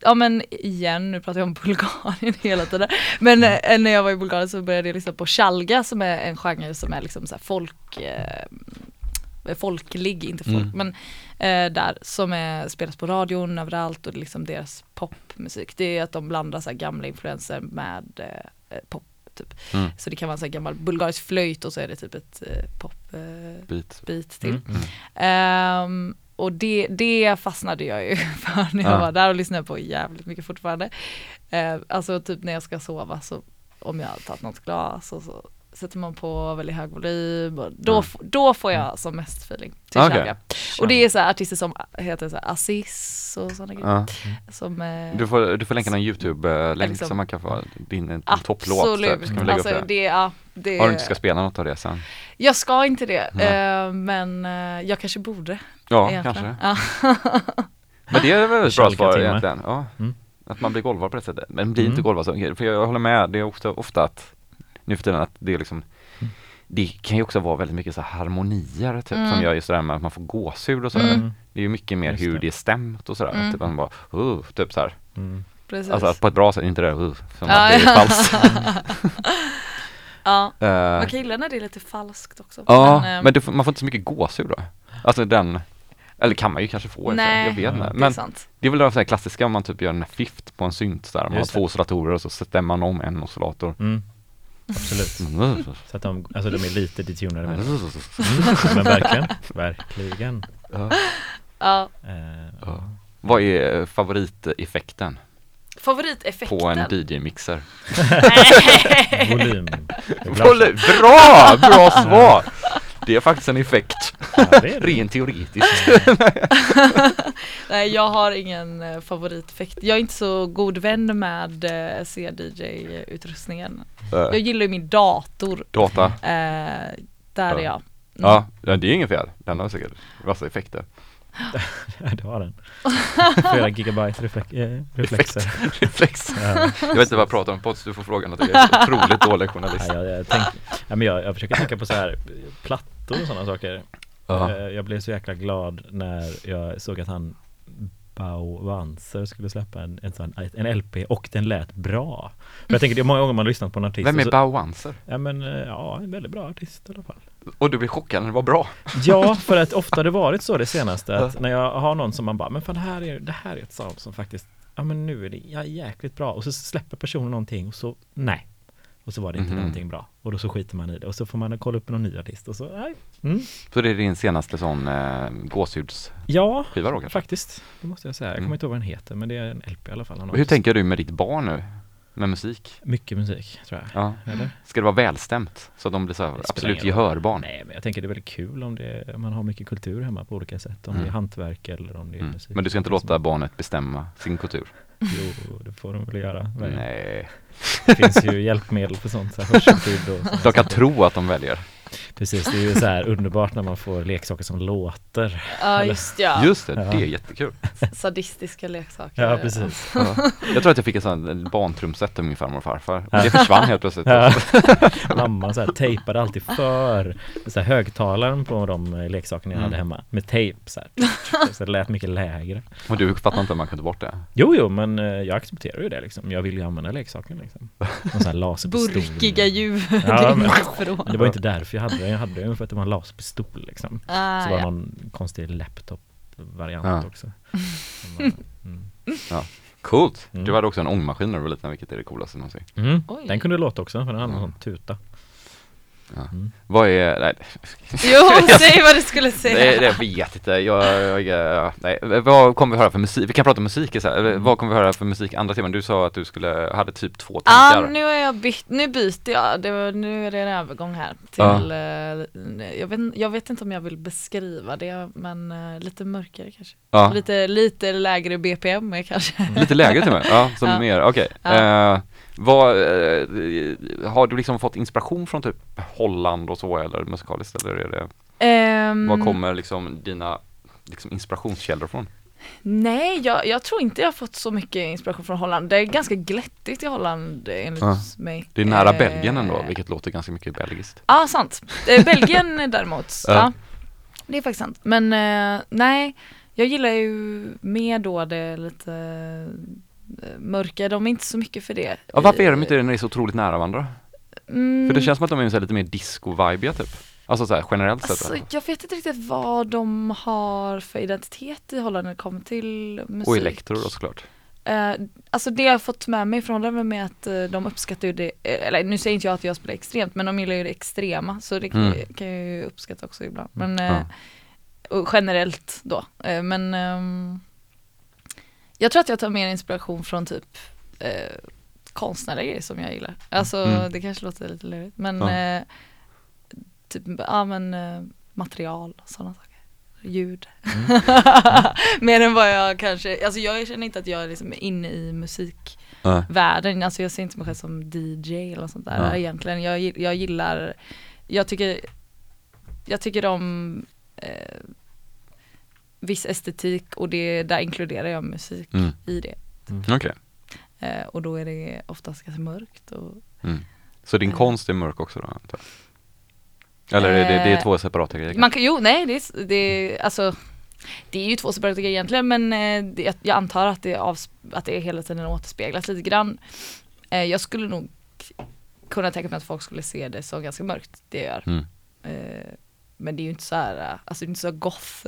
ja. men igen, nu pratar jag om Bulgarien hela tiden. Men eh, när jag var i Bulgarien så började jag lyssna på chalga som är en genre som är liksom så här folk eh, folklig, inte folk, Mm. men eh, där som är, spelas på radion överallt och det är liksom deras popmusik. Det är att de blandar så här gamla influenser med eh, pop typ. Mm. Så det kan vara här gammal bulgarisk flöjt och så är det typ ett eh, popbit Beat. bit till. Mm. Mm. Ehm, och det, det fastnade jag ju för när jag Ja. var där och lyssnade på jävligt mycket fortfarande. Uh, alltså typ när jag ska sova så om jag har tagit något glas och så sätter man på väldigt hög volym och då, Mm. då får jag som mest feeling till Okej. schlager. Och det är så här artister som heter så här Aziz och sådana grejer. Ja. Som, eh, Du får, du får länka någon YouTube-länk liksom- som man kan få din, din topplåt. Absolut. så kan vi lägga Alltså, upp det. det, ja, det, Har du inte ska spela något av det sen? Jag ska inte det, eh, men eh, jag kanske borde. Ja, egentligen. kanske. Ja. Men det är väl ett bra svar egentligen. Ja. Mm. Att man blir golvad på det sättet. Men blir inte Mm. golvad så, för jag håller med, det är ofta, ofta att nu för tiden att det är liksom Mm. det kan ju också vara väldigt mycket så här harmonier typ Mm. som gör just det där med att man får gåshud och sådär. Mm. Det är ju mycket mer Just hur det. det är stämt och sådär. Mm. Typ att man bara, uh, typ såhär. Mm. Precis. Alltså att på ett bra sätt, inte det där, uh, som Ja, att det är ja. falskt. ja, Eh, man kan gilla när det är lite falskt också. Ja, eh, men, du, får- man får inte så mycket gåshud då. Alltså den, eller kan man ju kanske få, Nej, jag vet inte. det är Men sant. det är väl det klassiska om man typ gör en fift på en synt där, man har Just det. två oscillatorer och så stämmer man om en oscillator. Mm. Absolut. Så att de, alltså de är lite detunade med. Mm. Men verkligen, verkligen. Ja. Ja, Eh, Ja. Vad är favoriteffekten favoriteffekten. på en DJ-mixer? Volym. Bra! Bra svar! Det är faktiskt en effekt, Ja, rent teoretiskt. Nej, jag har ingen eh, favoriteffekt. Jag är inte så god vän med eh, CDJ-utrustningen. Jag Eh, gillar ju min dator. Data. Eh, där Ja. är jag. Mm. Ja, det är inget fel. Den har säkert massa effekter. Ja, det har den. Flera gigabyte reflex, eh, reflexer. Reflex. Ja. Jag vet inte vad jag pratar om Pods, du får frågan att jag är otroligt dålig journalist. Ja, jag, jag, tänk, ja, men jag, jag försöker tänka på så här plattor och sådana saker. Eh, Jag blev så jäkla glad när jag såg att han Bao Wanser skulle släppa en, en, sån, en LP och den lät bra. För jag tänker det är många gånger man har lyssnat på en artist Vem är så, Bao Wanser? Ja men eh, ja, en väldigt bra artist i alla fall. Och du blir chockad när det var bra. Ja, för att ofta har det varit så det senaste att när jag har någon som man bara, men fan det här är, det här är ett sound som faktiskt, ja men nu är det ja, jäkligt bra och så släpper personen någonting och så, nej. Och så var det inte Mhm. någonting bra och då så skiter man i det och så får man kolla upp någon ny artist och så, nej. Mm. Så det är din senaste sån eh, gåshudsskiva Ja, då kanske? faktiskt. Det måste jag säga. Jag kommer Mm. inte ihåg vad den heter men det är en LP i alla fall. Hur tänker du med ditt barn nu? Med musik? Mycket musik tror jag. Ja. Eller? Ska det vara välstämt? Så att de blir så här, absolut gehörbarn? Nej, men jag tänker det är väldigt kul om, det, om man har mycket kultur hemma på olika sätt. Om Mm. det är hantverk eller om det är Mm. musik. Men du ska inte låta barnet bestämma sin kultur? Jo, det får de väl göra. Nej. Det finns ju hjälpmedel för sånt, så hörselskydd och sådana De kan tro att de väljer. Precis, det är ju så här underbart när man får leksaker som låter. Ja just ja, Just det, det är jättekul. sadistiska leksaker. Ja, precis. Ja. Jag tror att jag fick ett sånt barntrumset av min farmor och farfar. Och det försvann helt plötsligt. Ja. Mamma så här, tejpade alltid för så här, högtalaren på de eh, leksakerna jag Mm. hade hemma med tejp så, här. så det lät mycket lägre. Och du fattar inte hur man kunde ta bort det? Jo, jo, men eh, jag accepterar ju det liksom. Jag vill ju använda leksaken liksom. Någon sån här laserpistol. Burkiga ljud Ja, men-. Det var inte därför jag hade den, jag hade den för att det var en laserpistol liksom. Ah, Så var det ja. någon konstig laptop-variant Ja. också. Var- Mm. Coolt! Mm. Du hade också en ångmaskin när du var liten, vilket är det coolaste någonsin. Mm. Den kunde låta också, för den hade en Ja. sån tuta. Vad är, nej, Jo, säg vad du skulle säga. det, det jag vet inte, jag, jag, nej, vad kommer vi höra för musik? Vi kan prata musik så här. eller vad kommer vi höra för musik andra timmen? Du sa att du skulle, hade typ två Ja, tankar. nu är jag bytt, nu byter jag, det var, nu är det en övergång här Ja. till, eh, jag, vet, jag vet inte om jag vill beskriva det, men eh, lite mörkare kanske. Ja, Lite, lite lägre BPM kanske. lite lägre till och med, ja, som Ja. mer, okej. Ja. Eh, vad, eh, har du liksom fått inspiration från typ Holland och så eller musikaliskt eller är det, Ehm, var kommer liksom dina liksom inspirationskällor från? Nej, jag, jag tror inte jag har fått så mycket inspiration från Holland. Det är ganska glättigt i Holland enligt Ja. mig. Det är nära Eh, Belgien ändå, vilket låter ganska mycket belgiskt. Ja, sant. Eh, Belgien däremot, Ja. ja. Det är faktiskt sant. Men eh, nej, jag gillar ju mer då det lite mörka. De är inte så mycket för det. Ja, varför är de inte det när det är så otroligt nära varandra? Mm, För det känns som att de är så lite mer disco-vibiga typ. Alltså så här, generellt sett. Alltså, jag vet inte riktigt vad de har för identitet i Holland när det kommer till musik. och elektro då såklart. Eh, alltså det jag har fått med mig från Holland är med att eh, de uppskattar ju det, eh, eller nu säger inte jag att jag spelar extremt men de gillar ju det extrema så det kan, Mm. kan jag ju uppskatta också ibland. Men Ja. eh, och generellt då. Men ehm, jag tror att jag tar mer inspiration från typ eh, konstnärliga grejer som jag gillar. Alltså Mm. det kanske låter lite lurigt men Ja. eh, typ, ja men eh, material och sådana saker. Ljud. Mm. Mer än vad jag kanske, alltså jag känner inte att jag är liksom inne i musikvärlden, alltså jag ser inte mig själv som DJ eller sånt där Ja. egentligen. Jag, jag gillar, jag tycker, jag tycker om eh, viss estetik och det, där inkluderar jag musik Mm. i det. Okej. Eh, och då är det oftast ganska mörkt och Mm. Så din Eh. konst är mörk också då? antar jag? Eller är det, det är Eh, två separata grejer? Man kan, jo nej det är, det är alltså det är ju två separata grejer egentligen men eh, det, jag- antar att det, är avs- att det hela tiden återspeglas lite grann. Eh, jag skulle nog kunna tänka mig att folk skulle se det som ganska mörkt, det jag gör. Mm. Men det är ju inte så här, eh, alltså det är inte så goth.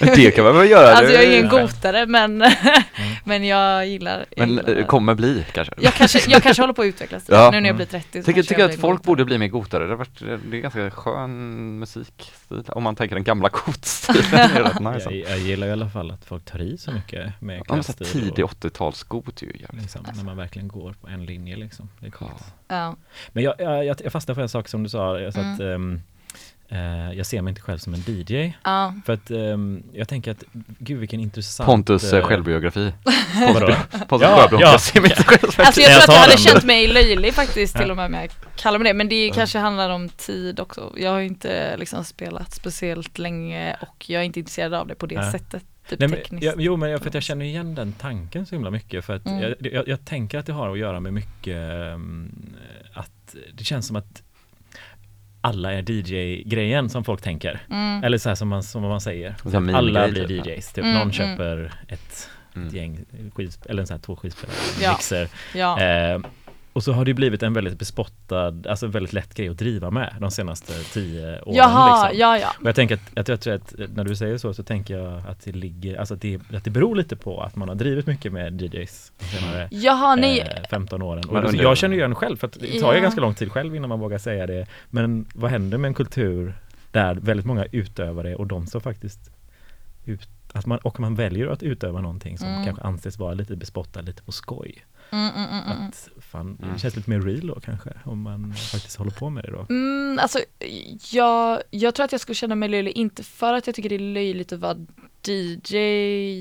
Det kan man väl göra? alltså jag är ju ingen gotare men, men jag gillar, jag, Men gillar eh, kommer bli kanske? jag, kanske, jag kanske håller på att utvecklas Ja. nu när jag blir 30. så Tycker, tycker jag att folk gotare. borde bli mer gotare, det, har varit, det är ganska skön musikstil om man tänker den gamla gotstilen, nice. Jag, jag gillar i alla fall att folk tar i så mycket med Ja, så tidig och 80-talsgot är ju jävligt liksom, när man verkligen går på en linje liksom. Det är coolt. Ja. Ja. Men jag, jag, jag, jag fastnade för en sak som du sa, Mm. att, ehm, eh, jag ser mig inte själv som en DJ. Ja. För att ehm, jag tänker att, gud vilken intressant Pontus eh, eh, självbiografi. Vadå? Pontus Ja, Sjöblom, ja. jag ser mig inte själv som Alltså Jag jag tror att tar jag hade den. känt mig löjlig faktiskt till och med om jag kallar mig det. Men det kanske handlar om tid också. Jag har ju inte liksom spelat speciellt länge och jag är inte intresserad av det på det sättet. Typ Nej, men, tekniskt. jag, jo men jag, för att jag känner igen den tanken så himla mycket för att Mm. jag, jag, jag tänker att det har att göra med mycket ehm, att det känns som att alla är DJ-grejen som folk tänker. Mm. Eller så här som man, som man säger. Alla blir typ. DJs. Typ. Mm, Någon mm. köper ett, Mm. ett gäng skivspelare, eller en sån här två skivspelare, Ja. mixer. Ja. Eh, och så har det blivit en väldigt bespottad, alltså väldigt lätt grej att driva med de senaste tio åren. Jaha, liksom. ja ja. Och jag tänker att, att, jag tror att när du säger så så tänker jag att det ligger, alltså att det, att det beror lite på att man har drivit mycket med DJs de senare Jaha, nej. eh, 15 åren. Och då, jag känner ju igen själv för att det tar ju Ja. ganska lång tid själv innan man vågar säga det. Men vad händer med en kultur där väldigt många utövar det och de som faktiskt ut, att man, och man väljer att utöva någonting som Mm. kanske anses vara lite bespottad, lite på skoj. Mm, mm, mm, mm. Att fan, Mm. det känns lite mer real då kanske om man faktiskt håller på med det då. Mm, alltså, jag, jag tror att jag skulle känna mig löjlig, inte för att jag tycker det är löjligt att vara DJ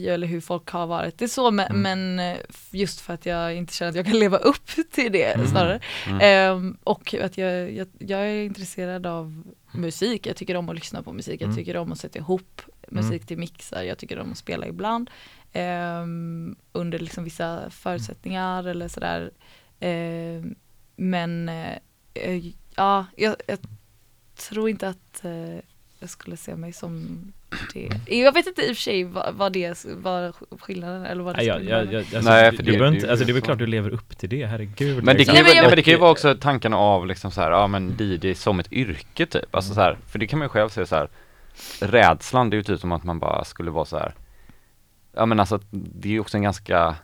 eller hur folk har varit. Det är så men, Mm. men eh, just för att jag inte känner att jag kan leva upp till det Mm. snarare. Mm. Ehm, och att jag, jag, jag är intresserad av musik, jag tycker om att lyssna på musik, jag Mm. tycker om att sätta ihop musik till mixar, jag tycker om att spela ibland. Ehm, under liksom vissa förutsättningar eller sådär. Ehm, men eh, eh, ja, jag, jag tror inte att eh, jag skulle se mig som det. Jag vet inte i och för sig vad, vad det vad skillnaden eller vad det Nej, skulle vara. jag, alltså, Nej, du, för du det- behöver det- inte, alltså det är väl klart du lever upp till det, herregud. Men det kan, Nej, ju, men jag- ja, men det kan ju vara också tanken av liksom så här, ja men DJ som ett yrke typ. Alltså så här, för det kan man ju själv säga så här. Rädslan det är ju typ som att man bara skulle vara så här. Ja men alltså det är ju också en ganska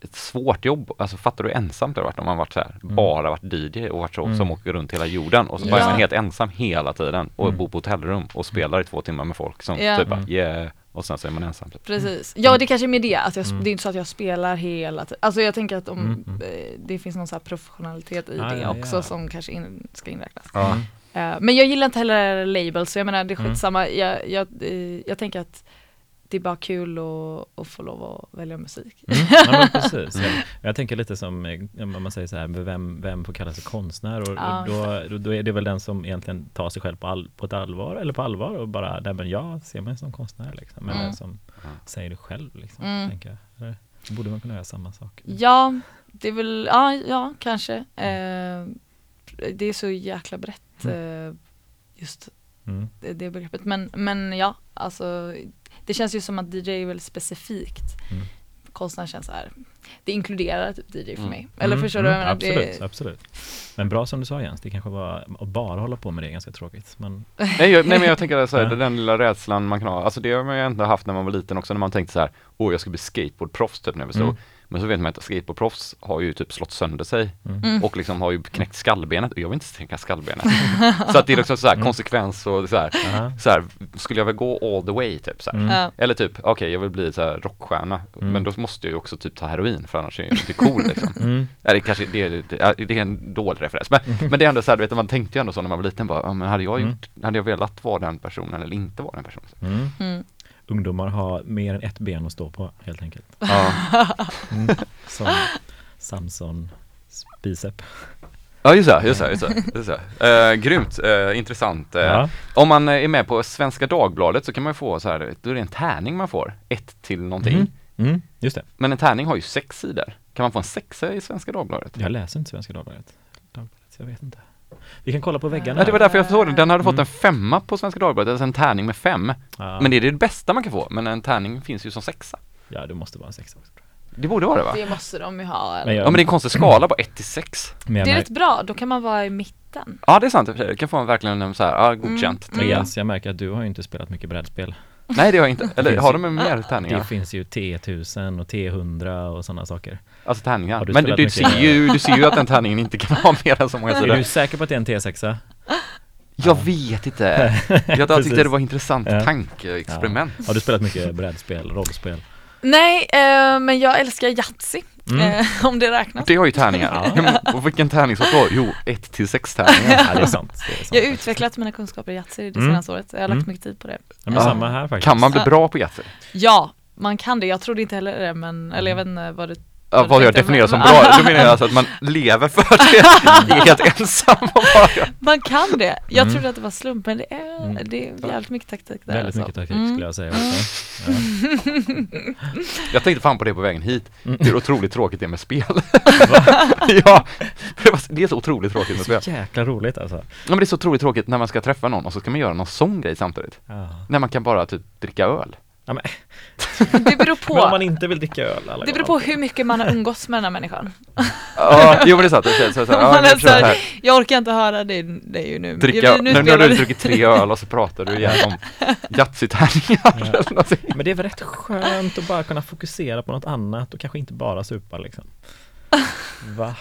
ett svårt jobb, alltså fattar du hur ensamt det har varit om man varit så här, Mm. bara varit DJ och varit så, Mm. som åker runt hela jorden och så bara är man helt ensam hela tiden och Mm. bor på hotellrum och spelar i två timmar med folk som Ja. typ bara Mm. yeah och sen så är man ensam typ. Precis. Ja det kanske är med det, att jag, Mm. det är inte så att jag spelar hela tiden. Alltså jag tänker att om Mm, mm. eh, det finns någon så här professionalitet i Ah, det ja, också ja. som kanske in, ska inräknas. Mm. Eh, men jag gillar inte heller labels så jag menar det är Mm. skitsamma. Jag, jag, eh, jag tänker att det är bara kul att, att få lov att välja musik. Mm, ja, men precis. Mm. Jag, jag tänker lite som, eh, om man säger så här, vem, vem får kalla sig konstnär? Och, Ja, och då, då, då är det väl den som egentligen tar sig själv på, all, på ett allvar, eller på allvar och bara, nej men jag ser mig som konstnär liksom. Eller Mm. som säger det själv liksom, Mm. tänker jag. Eller, då borde man kunna göra samma sak. Ja, det är väl, ja, ja kanske. Eh, det är så jäkla brett eh, just Mm. det, det begreppet. Men, men ja, alltså det känns ju som att DJ är väldigt specifikt. Mm. Konstnär känns så här, det inkluderar typ DJ för Mm. mig. Eller Mm, förstår du? vad mm, Jag menar? Absolut, absolut. Men bra som du sa Jens, det kanske var, att bara hålla på med det är ganska tråkigt. Men, Nej, jag, nej men jag tänker så här, Ja. den lilla rädslan man kan ha, alltså det har man ju ändå haft när man var liten också när man tänkte så här, åh jag ska bli skateboardproffs typ när jag var stor. Mm. Men så vet man att skateboardproffs har ju typ slått sönder sig mm. Mm. och liksom har ju knäckt skallbenet och jag vill inte knäcka skallbenet. så att det är liksom så här konsekvens och så här, Aha. så här, skulle jag väl gå all the way typ så här. Mm. Eller typ, okej jag vill bli så här rockstjärna, Mm. men då måste jag ju också typ ta heroin för annars är jag inte cool liksom. Mm. Det kanske det, är- det, är- det är en dålig referens, men, men det är ändå så här, du vet, man tänkte ju ändå så när man var liten bara, ja, men hade jag Mm. gjort, hade jag velat vara den personen eller inte vara den personen? Ungdomar har mer än ett ben att stå på helt enkelt. Ja, Mm. Som Samson bicep. ja just det, just det, just det, just det. Eh, grymt, eh, intressant. Eh, Ja. Om man är med på Svenska Dagbladet så kan man få så här, då är det en tärning man får, ett till någonting. Mm. Mm. Just det. Men en tärning har ju sex sidor. Kan man få en sexa i Svenska Dagbladet? Jag läser inte Svenska Dagbladet. Dagbladet, jag vet inte. Vi kan kolla på väggarna. Ja, det var därför jag såg den. Den hade fått Mm. en femma på Svenska Dagbladet, alltså en tärning med fem. Ja. Men det är det bästa man kan få, men en tärning finns ju som sexa. Ja, det måste vara en sexa också. Det borde vara det va? Det måste de ju ha. Eller? Men jag- Ja men det är en konstig skala, bara 1 till 6. Men jag Det är rätt bra, då kan man vara i mitten. Ja det är sant det kan få en verkligen en så här, ja godkänt. Mm. Jens, jag märker att du har ju inte spelat mycket brädspel. Nej det har jag inte, eller har de mer Det tärningar? finns ju T1000 och T100 och sådana saker. Alltså tärningar. Har du Men du, spelat du mycket? ser ju, du ser ju att den tärningen inte kan ha mer än så många Är sidor. du säker på att det är en T6? Jag vet inte. Jag tyckte det var intressant Ja. tankeexperiment. Har du spelat mycket brädspel, rollspel? Nej, eh, men jag älskar Yatzy, Mm. eh, om det räknas. Det har ju tärningar. Ja. Och vilken tärningssort då? Jo, 1 till 6 tärningar. Ja, det är sant. Det är sant Jag har utvecklat mina kunskaper i Yatzy det Mm. senaste året. Jag har lagt Mm. mycket tid på det. Ja, men Ja. samma här faktiskt. Kan man bli bra på Yatzy? Ja, man kan det. Jag trodde inte heller det, men, eller jag vet inte vad det Ja, vad jag definierar som bra, då menar jag alltså att man lever för det, är helt ensam och bara Man kan det. Jag Mm. trodde att det var slump, men det är, Mm. det är jävligt mycket taktik där. Väldigt alltså. mycket taktik Mm. skulle jag säga också. Ja. Jag tänkte fan på det på vägen hit, Mm. hur otroligt tråkigt det är med spel Ja, det är så otroligt tråkigt med spel Så jäkla roligt alltså. Ja men det är så otroligt tråkigt när man ska träffa någon och så ska man göra någon sån grej samtidigt Ja. När man kan bara typ dricka öl Ja, men, Det beror men om man på. inte vill dricka öl alla Det beror på hur mycket man har umgåtts med den här människan. Ja, jo men det är sant, det är så, så, så, ja, Man är jag så här, Jag orkar inte höra dig, dig nu. dricka, nu, nu, nu har du vi- druckit tre öl och så pratar du igen om Yatzy-tärningar eller någonting Men det är väl rätt skönt att bara kunna fokusera på något annat och kanske inte bara supa liksom. Va?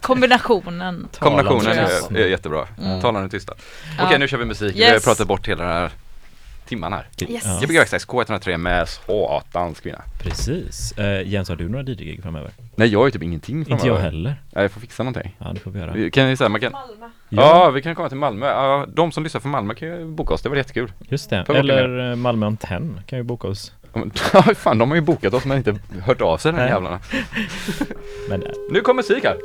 Kombinationen. Kombinationen är, är jättebra, Mm. talande tysta Ja. Okej nu kör vi musik, vi Yes. har pratat bort hela det här timman här. Yes. Ja, Gbg Verkstads K103 med satans kvinna. precis. Eh, Jens, har du några DJ-gig framöver? Nej jag har ju typ ingenting Inte jag framöver. heller. Nej, jag får fixa någonting. Ja, det får vi göra. Vi Kan ni säga, man kan, Malmö. ja. vi kan komma till Malmö. Ja, de som lyssnar från Malmö kan ju boka oss, det var jättekul. Just det. Eller eh, Malmö Antenn kan ju boka oss. Ja, Ja fan, de har ju bokat oss men inte hört av sig de här Nej. jävlarna. Men eh, Nu kommer musik här.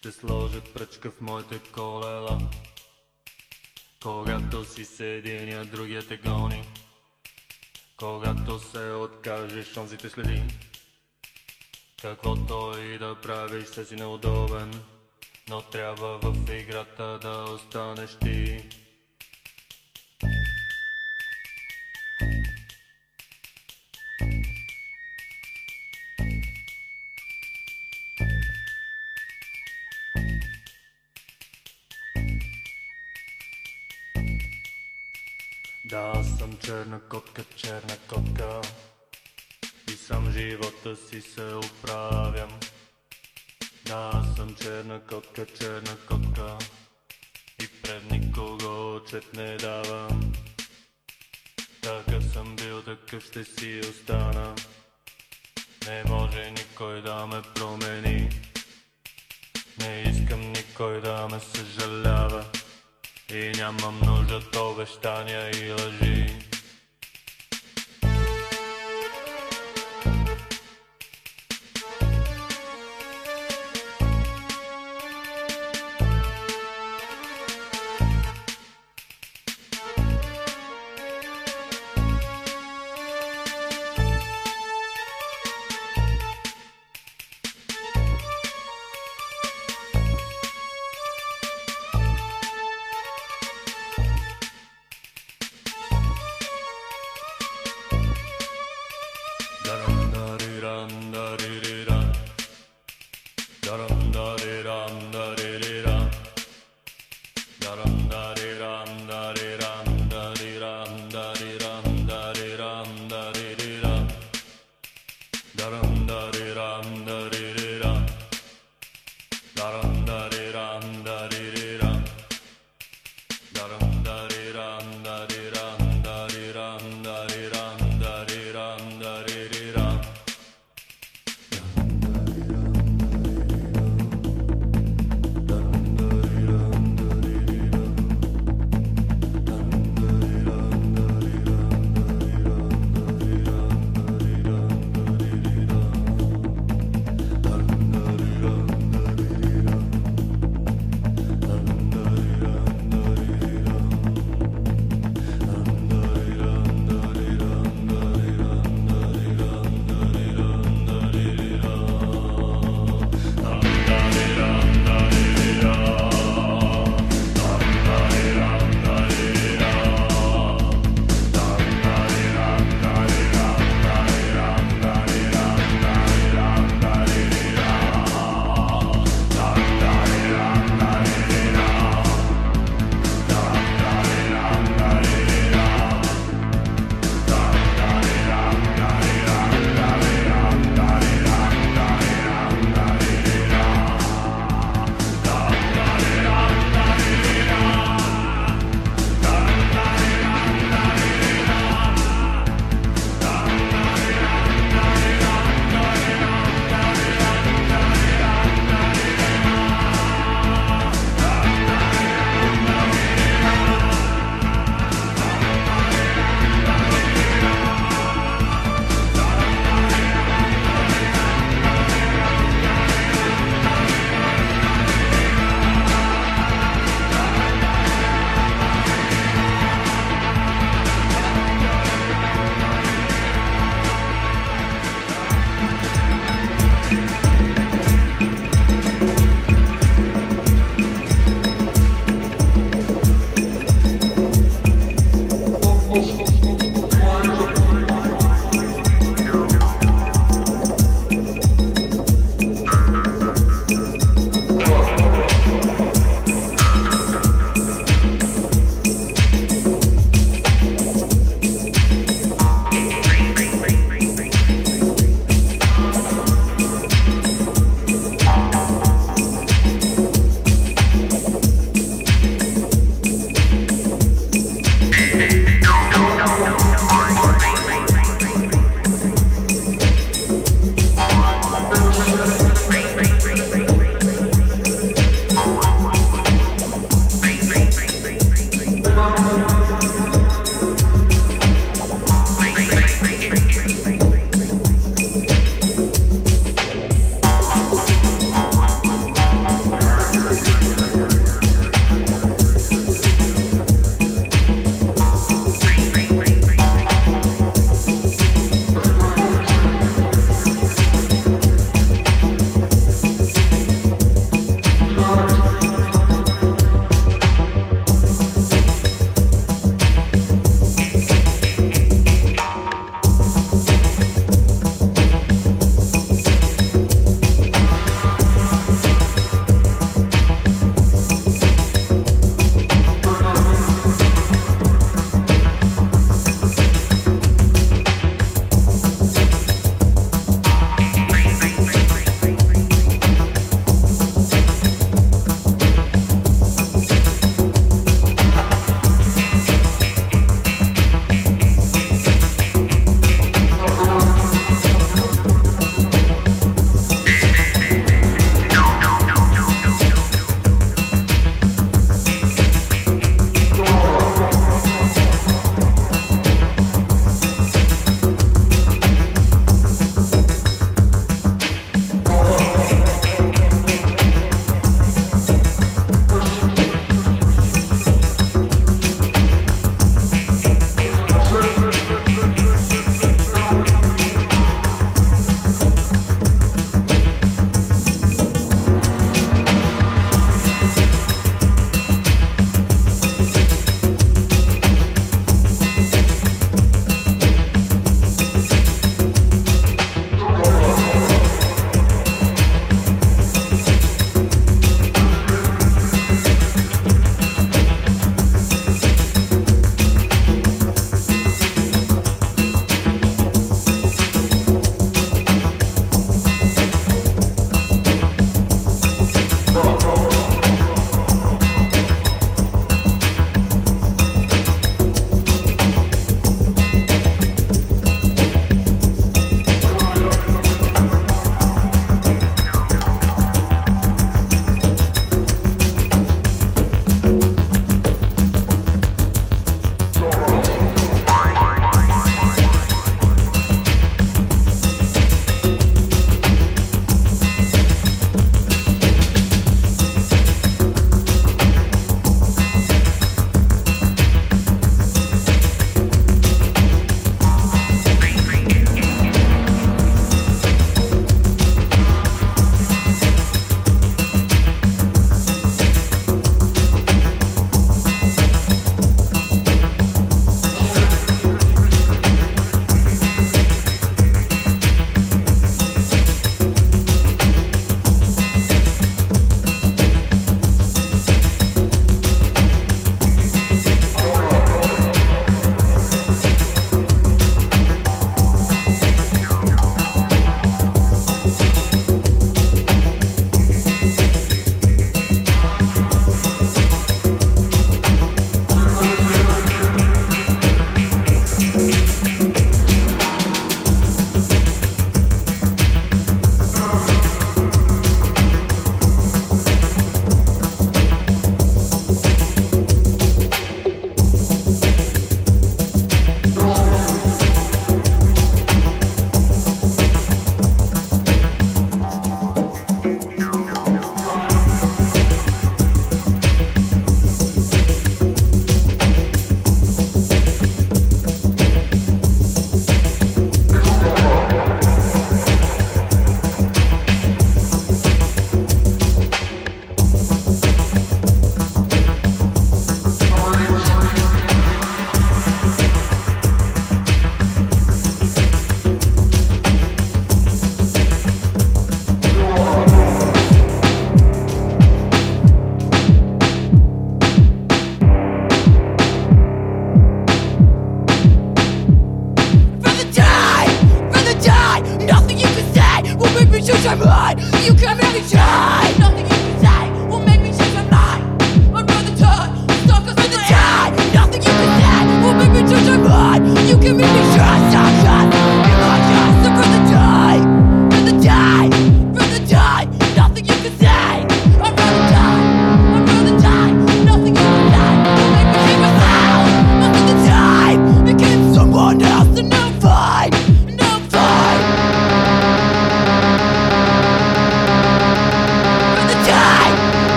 Ще сложа пръчка в моите колела. Когато си с единия, другия те гони. Когато се откажеш, онзи те следи. Каквото и да правиш, се си неудобен. Но трябва в играта да останеш ти. Котка, черна котка. И сам живота си се оправям. Да, съм черна котка, черна котка. И пред никого отчет не давам. Такъв съм бил, такъв ще си остана. Не може никой да ме промени. Не искам никой да ме съжалява. И нямам нужда от обещания и лъжи.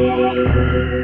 Música